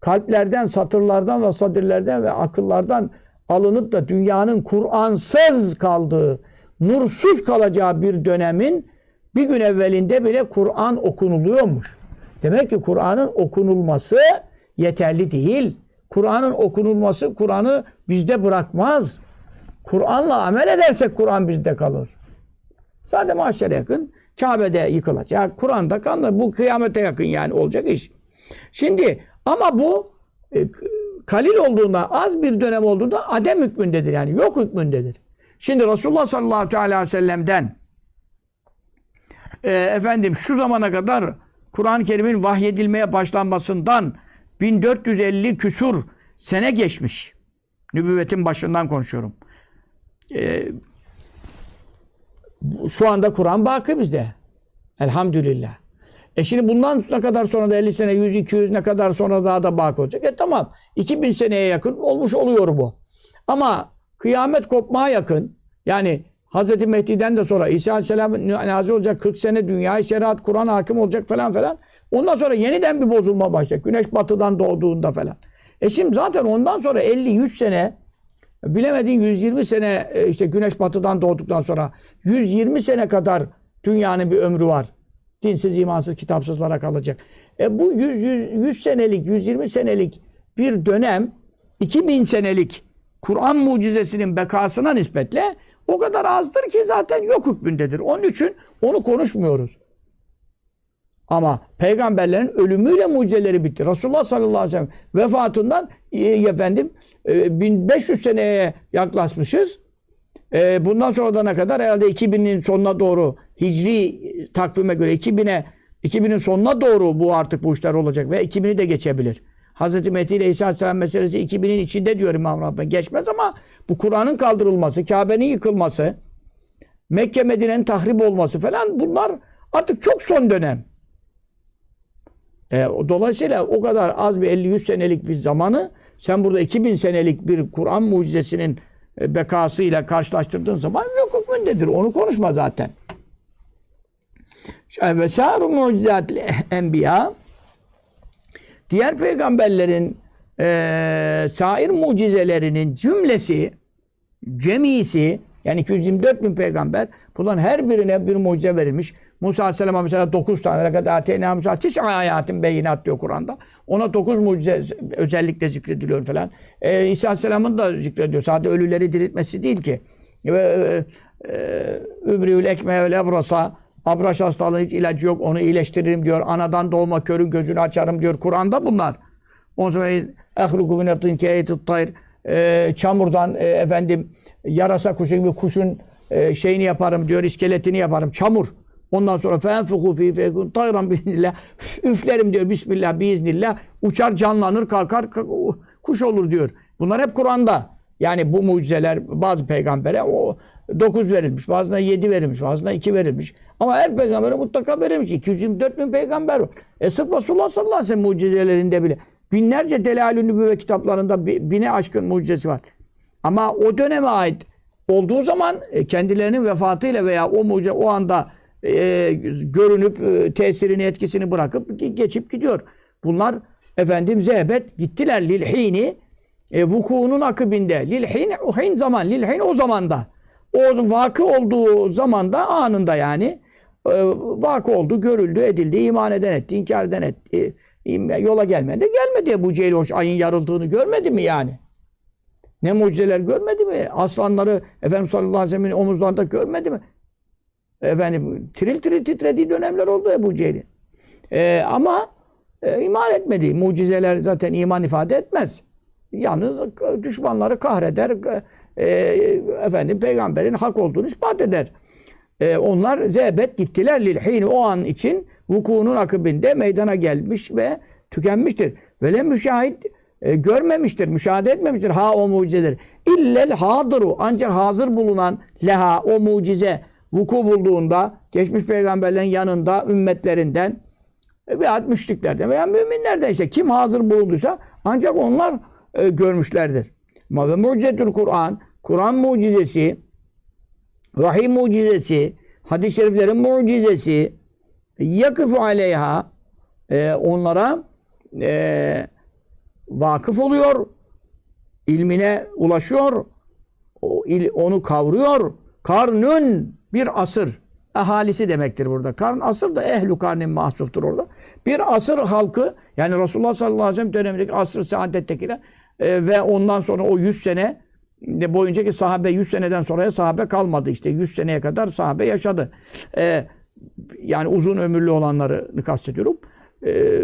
kalplerden, satırlardan ve sadirlerden ve akıllardan alınıp da dünyanın Kur'ansız kaldığı, nursuz kalacağı bir dönemin bir gün evvelinde bile Kur'an okunuluyormuş. Demek ki Kur'an'ın okunulması yeterli değil. Kur'an'ın okunulması Kur'an'ı bizde bırakmaz. Kur'an'la amel edersek Kur'an bizde kalır. Zaten mahşere yakın Kabe'de yıkılacak. Kur'an'da kalır. Bu kıyamete yakın yani olacak iş. Şimdi ama bu e, kalil olduğunda, az bir dönem olduğunda adem hükmündedir. Yani yok hükmündedir. Şimdi Resulullah sallallahu aleyhi ve sellem'den e, efendim şu zamana kadar Kur'an-ı Kerim'in vahyedilmeye başlanmasından 1450 küsur sene geçmiş. Nübüvvetin başından konuşuyorum. E, şu anda Kur'an bakı bizde. Elhamdülillah. E şimdi bundan ne kadar sonra da 50 sene, 100, 200 ne kadar sonra daha da baki olacak. E tamam. 2000 seneye yakın olmuş oluyor bu. Ama kıyamet kopmaya yakın yani Hz. Mehdi'den de sonra İsa Aleyhisselam nazi olacak 40 sene dünya şeriat Kur'an hakim olacak falan falan. Ondan sonra yeniden bir bozulma başlayacak. Güneş batıdan doğduğunda falan. E şimdi zaten ondan sonra 50-100 sene bilemediğin 120 sene e, işte güneş batıdan doğduktan sonra 120 sene kadar dünyanın bir ömrü var. Dinsiz, imansız, kitapsızlara kalacak. E bu 100, 100, 100 senelik, 120 senelik bir dönem 2000 senelik Kur'an mucizesinin bekasına nispetle o kadar azdır ki zaten yok hükmündedir. Onun için onu konuşmuyoruz. Ama peygamberlerin ölümüyle mucizeleri bitti. Resulullah sallallahu aleyhi ve sellem vefatından e, efendim e, 1500 seneye yaklaşmışız. E, bundan sonra da ne kadar herhalde 2000'in sonuna doğru hicri takvime göre 2000'e 2000'in sonuna doğru bu artık bu işler olacak ve 2000'i de geçebilir. Hz. Mehdi ile İsa Aleyhisselam meselesi 2000'in içinde diyor İmam Rabbani. Geçmez ama bu Kur'an'ın kaldırılması, Kabe'nin yıkılması, Mekke Medine'nin tahrip olması falan bunlar artık çok son dönem. E, dolayısıyla o kadar az bir 50-100 senelik bir zamanı sen burada 2000 senelik bir Kur'an mucizesinin e, bekasıyla karşılaştırdığın zaman yok hükmündedir. Onu konuşma zaten. Ve sâru mucizatli enbiya diğer peygamberlerin e, sair mucizelerinin cümlesi cemisi yani 224 bin peygamber bunların her birine bir mucize verilmiş. Musa Aleyhisselam'a mesela 9 tane kadar ateyna Musa tis ayatin beyinat diyor Kur'an'da. Ona 9 mucize özellikle zikrediliyor falan. Ee, İsa Aleyhisselam'ın da zikrediyor. Sadece ölüleri diriltmesi değil ki. Ve e, Übriül ekme ve lebrasa Abraş hastalığı hiç ilacı yok. Onu iyileştiririm diyor. Anadan doğma körün gözünü açarım diyor. Kur'an'da bunlar. Ondan sonra ehluku minetin keyetit tayr çamurdan e, efendim yarasa kuşu gibi kuşun e, şeyini yaparım diyor, iskeletini yaparım. Çamur. Ondan sonra fenfuku fi fekun tayran biiznillah. Üflerim diyor bismillah biiznillah. Uçar canlanır kalkar kuş olur diyor. Bunlar hep Kur'an'da. Yani bu mucizeler bazı peygambere o 9 verilmiş, bazına 7 verilmiş, bazına 2 verilmiş. Ama her peygambere mutlaka verilmiş. 224 bin peygamber var. E sırf Resulullah sallallahu aleyhi ve sellem mucizelerinde bile binlerce Delalü Nübüvve kitaplarında bine aşkın mucizesi var. Ama o döneme ait olduğu zaman e, kendilerinin vefatıyla veya o mucize o anda e, görünüp e, tesirini etkisini bırakıp geçip gidiyor. Bunlar efendim zehbet gittiler lilhini e, vukuunun akıbinde. Lilhin uhin zaman. Lilhin o zamanda. O vakı olduğu zamanda anında yani e, vakı oldu, görüldü, edildi, iman eden etti, inkar eden etti. E, yola gelmedi. Gelmedi bu Ceyli ayın yarıldığını görmedi mi yani? Ne mucizeler görmedi mi? Aslanları Efendimiz sallallahu aleyhi ve sellem'in omuzlarında görmedi mi? Efendim tiril tiril titrediği dönemler oldu Ebu Cehil'in. Ee, ama e, iman etmedi. Mucizeler zaten iman ifade etmez. Yalnız düşmanları kahreder. E, efendim peygamberin hak olduğunu ispat eder. E, onlar zebet gittiler lil hini o an için vukuunun akıbinde meydana gelmiş ve tükenmiştir. Böyle müşahit e, görmemiştir, müşahede etmemiştir ha o mucizeleri. İllel hadru ancak hazır bulunan leha o mucize vuku bulduğunda geçmiş peygamberlerin yanında ümmetlerinden veya müşriklerden veya müminlerden işte kim hazır bulunduysa ancak onlar e, görmüşlerdir. Ve mucizetül Kur'an, Kur'an mucizesi, vahiy mucizesi, hadis-i şeriflerin mucizesi, yakıfu aleyha, e, onlara e, vakıf oluyor, ilmine ulaşıyor, o, il, onu kavruyor. Karnın bir asır ahalisi demektir burada. Karn asır da ehlu karnin mahsuftur orada. Bir asır halkı yani Resulullah sallallahu aleyhi ve sellem dönemindeki asr-ı saadettekiler e, ve ondan sonra o 100 sene de boyunca ki sahabe 100 seneden sonraya sahabe kalmadı işte 100 seneye kadar sahabe yaşadı. E, yani uzun ömürlü olanları kastediyorum. E,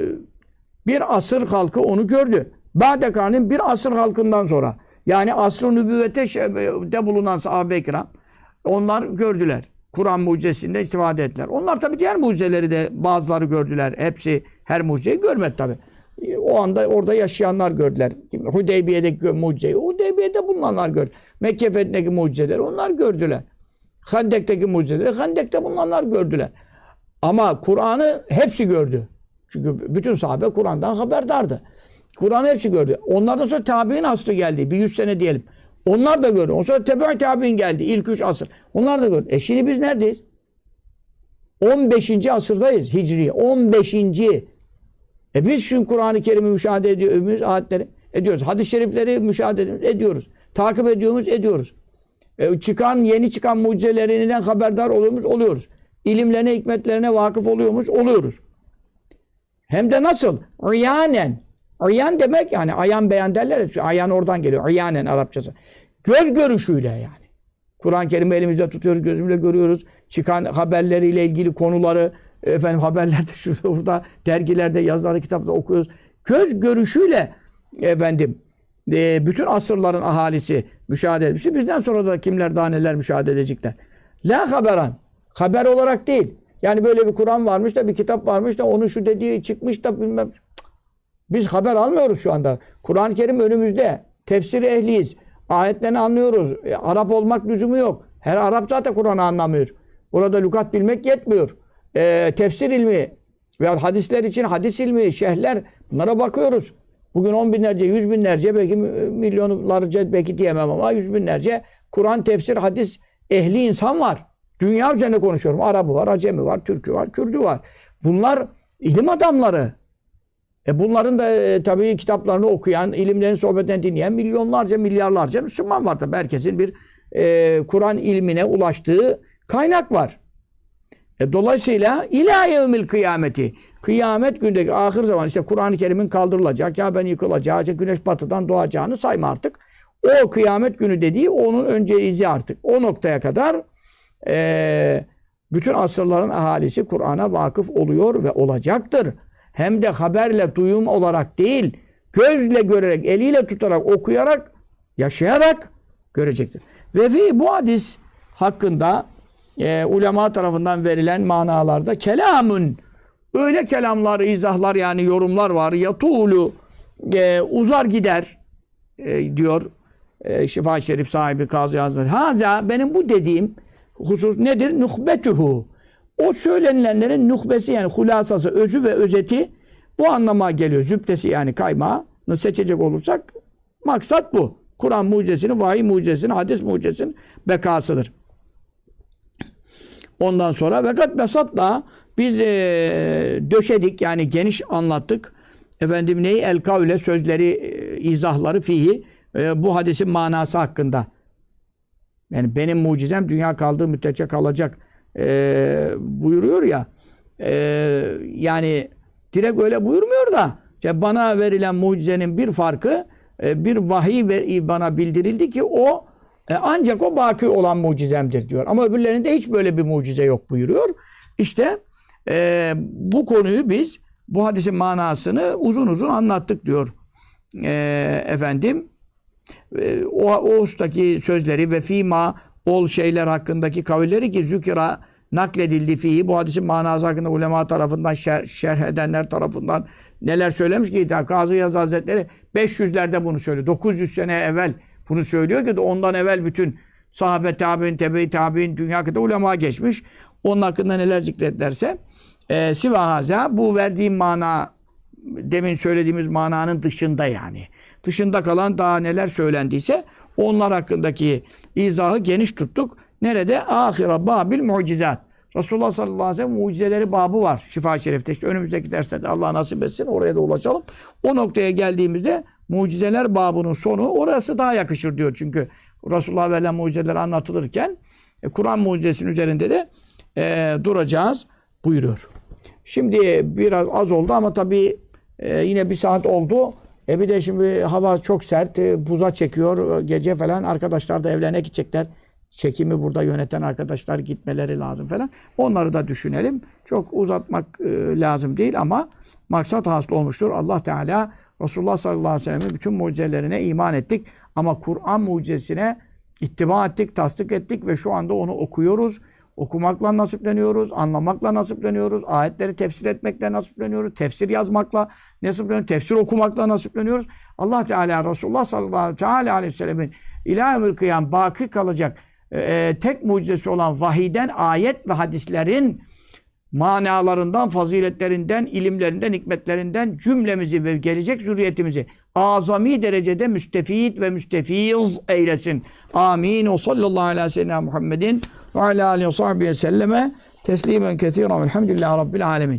bir asır halkı onu gördü. Ba'de karnin bir asır halkından sonra yani asr-ı nübüvvete de bulunan sahabe-i kiram onlar gördüler. Kur'an mucizesinden istifade ettiler. Onlar tabi diğer mucizeleri de bazıları gördüler. Hepsi her mucizeyi görmedi tabi. O anda orada yaşayanlar gördüler. Hudeybiye'deki mucizeyi, Hudeybiye'de bulunanlar gördü. Mekke fethindeki mucizeleri onlar gördüler. Hendek'teki mucizeleri, Hendek'te bulunanlar gördüler. Ama Kur'an'ı hepsi gördü. Çünkü bütün sahabe Kur'an'dan haberdardı. Kur'an'ı hepsi gördü. Onlardan sonra tabi'in asrı geldi. Bir yüz sene diyelim. Onlar da gördü. Ondan sonra tebe tabi'in geldi. İlk üç asır. Onlar da gördü. E şimdi biz neredeyiz? 15. asırdayız Hicri. 15. E biz şu Kur'an-ı Kerim'i müşahede ediyoruz, ayetleri ediyoruz. Hadis-i şerifleri müşahede ediyoruz, ediyoruz. Takip ediyoruz, ediyoruz. E çıkan, yeni çıkan mucizelerinden haberdar oluyoruz, oluyoruz. İlimlerine, hikmetlerine vakıf oluyoruz, oluyoruz. Hem de nasıl? Riyanen. Riyan demek yani ayan beyan derler ya. Ayan oradan geliyor. Riyanen Arapçası. Göz görüşüyle yani. Kur'an-ı Kerim'i elimizde tutuyoruz, gözümüzle görüyoruz. Çıkan haberleriyle ilgili konuları efendim haberlerde şurada burada dergilerde yazıları kitapta okuyoruz. Göz görüşüyle efendim e, bütün asırların ahalisi müşahede etmiş. Bizden sonra da kimler daha neler müşahede edecekler. La haberan. Haber olarak değil. Yani böyle bir Kur'an varmış da bir kitap varmış da onun şu dediği çıkmış da bilmem. Biz haber almıyoruz şu anda. Kur'an-ı Kerim önümüzde. Tefsir ehliyiz. Ayetlerini anlıyoruz. E, Arap olmak lüzumu yok. Her Arap zaten Kur'an'ı anlamıyor. Burada lügat bilmek yetmiyor. E, tefsir ilmi veya hadisler için hadis ilmi, şehirler bunlara bakıyoruz. Bugün on binlerce, yüz binlerce, belki milyonlarca belki diyemem ama yüz binlerce Kur'an, tefsir, hadis ehli insan var. Dünya üzerinde konuşuyorum. Arabı var, Acemi var, Türkü var, Kürdü var. Bunlar ilim adamları. E bunların da e, tabii kitaplarını okuyan, ilimlerin sohbetlerini dinleyen milyonlarca, milyarlarca Müslüman var tabii. Herkesin bir e, Kur'an ilmine ulaştığı kaynak var. E, dolayısıyla ila yevmil kıyameti kıyamet gündeki ahir zaman işte Kur'an-ı Kerim'in kaldırılacak, ya ben yıkılacağı, işte güneş batıdan doğacağını sayma artık. O kıyamet günü dediği onun önce izi artık. O noktaya kadar e, bütün asırların ahalisi Kur'an'a vakıf oluyor ve olacaktır. Hem de haberle, duyum olarak değil, gözle görerek, eliyle tutarak, okuyarak, yaşayarak görecektir. Ve bu hadis hakkında e, ulema tarafından verilen manalarda kelamın öyle kelamlar, izahlar yani yorumlar var. Yatulu e, uzar gider e, diyor e, Şifa Şerif sahibi Kazı Hazretleri. Haza benim bu dediğim husus nedir? Nuhbetuhu. O söylenilenlerin nuhbesi yani hulasası, özü ve özeti bu anlama geliyor. Zübdesi yani kaymağını seçecek olursak maksat bu. Kur'an mucizesinin, vahiy mucizesinin, hadis mucizesinin bekasıdır. Ondan sonra vekat besatla biz e, döşedik yani geniş anlattık. Efendim neyi? El kavle sözleri, e, izahları fihi e, bu hadisin manası hakkında. Yani benim mucizem dünya kaldığı müddetçe kalacak e, buyuruyor ya. E, yani direkt öyle buyurmuyor da işte bana verilen mucizenin bir farkı e, bir vahiy ve bana bildirildi ki o e, ancak o baki olan mucizemdir diyor. Ama öbürlerinde hiç böyle bir mucize yok buyuruyor. İşte e, bu konuyu biz bu hadisin manasını uzun uzun anlattık diyor. E, efendim e, o, o ustaki sözleri ve fima ol şeyler hakkındaki kavilleri ki zükira nakledildi fihi bu hadisin manası hakkında ulema tarafından şer, şerh edenler tarafından neler söylemiş ki Kazı Yaz Hazretleri 500'lerde bunu söylüyor. 900 sene evvel bunu söylüyor ki de ondan evvel bütün sahabe tabi'in, tebe-i tabi'in dünya hakkında ulema geçmiş. Onun hakkında neler zikretlerse e, sivahaza bu verdiğim mana demin söylediğimiz mananın dışında yani. Dışında kalan daha neler söylendiyse onlar hakkındaki izahı geniş tuttuk. Nerede? Ahira babil mucizat. Resulullah sallallahu aleyhi ve sellem mucizeleri babı var Şifa-i Şerif'te. İşte önümüzdeki derslerde Allah nasip etsin oraya da ulaşalım. O noktaya geldiğimizde mucizeler babının sonu orası daha yakışır diyor. Çünkü Resulullah verilen mucizeler anlatılırken e, Kur'an mucizesinin üzerinde de e, duracağız buyuruyor. Şimdi biraz az oldu ama tabii e, yine bir saat oldu. E bir de şimdi hava çok sert, e, buza çekiyor e, gece falan. Arkadaşlar da evlerine gidecekler. Çekimi burada yöneten arkadaşlar gitmeleri lazım falan. Onları da düşünelim. Çok uzatmak e, lazım değil ama maksat hasıl olmuştur. Allah Teala Resulullah sallallahu aleyhi ve sellem'in bütün mucizelerine iman ettik. Ama Kur'an mucizesine ittiba ettik, tasdik ettik ve şu anda onu okuyoruz. Okumakla nasipleniyoruz, anlamakla nasipleniyoruz, ayetleri tefsir etmekle nasipleniyoruz, tefsir yazmakla nasipleniyoruz, tefsir okumakla nasipleniyoruz. Allah Teala Resulullah sallallahu teala aleyhi ve sellemin ilahimül kıyam baki kalacak e, tek mucizesi olan vahiden ayet ve hadislerin manalarından, faziletlerinden, ilimlerinden, hikmetlerinden cümlemizi ve gelecek zürriyetimizi azami derecede müstefid ve müstefiz eylesin. Amin. O sallallahu aleyhi ve sellem Muhammedin ve ala aleyhi ve sahbihi selleme teslimen kesiren. Elhamdülillahi Rabbil alemin.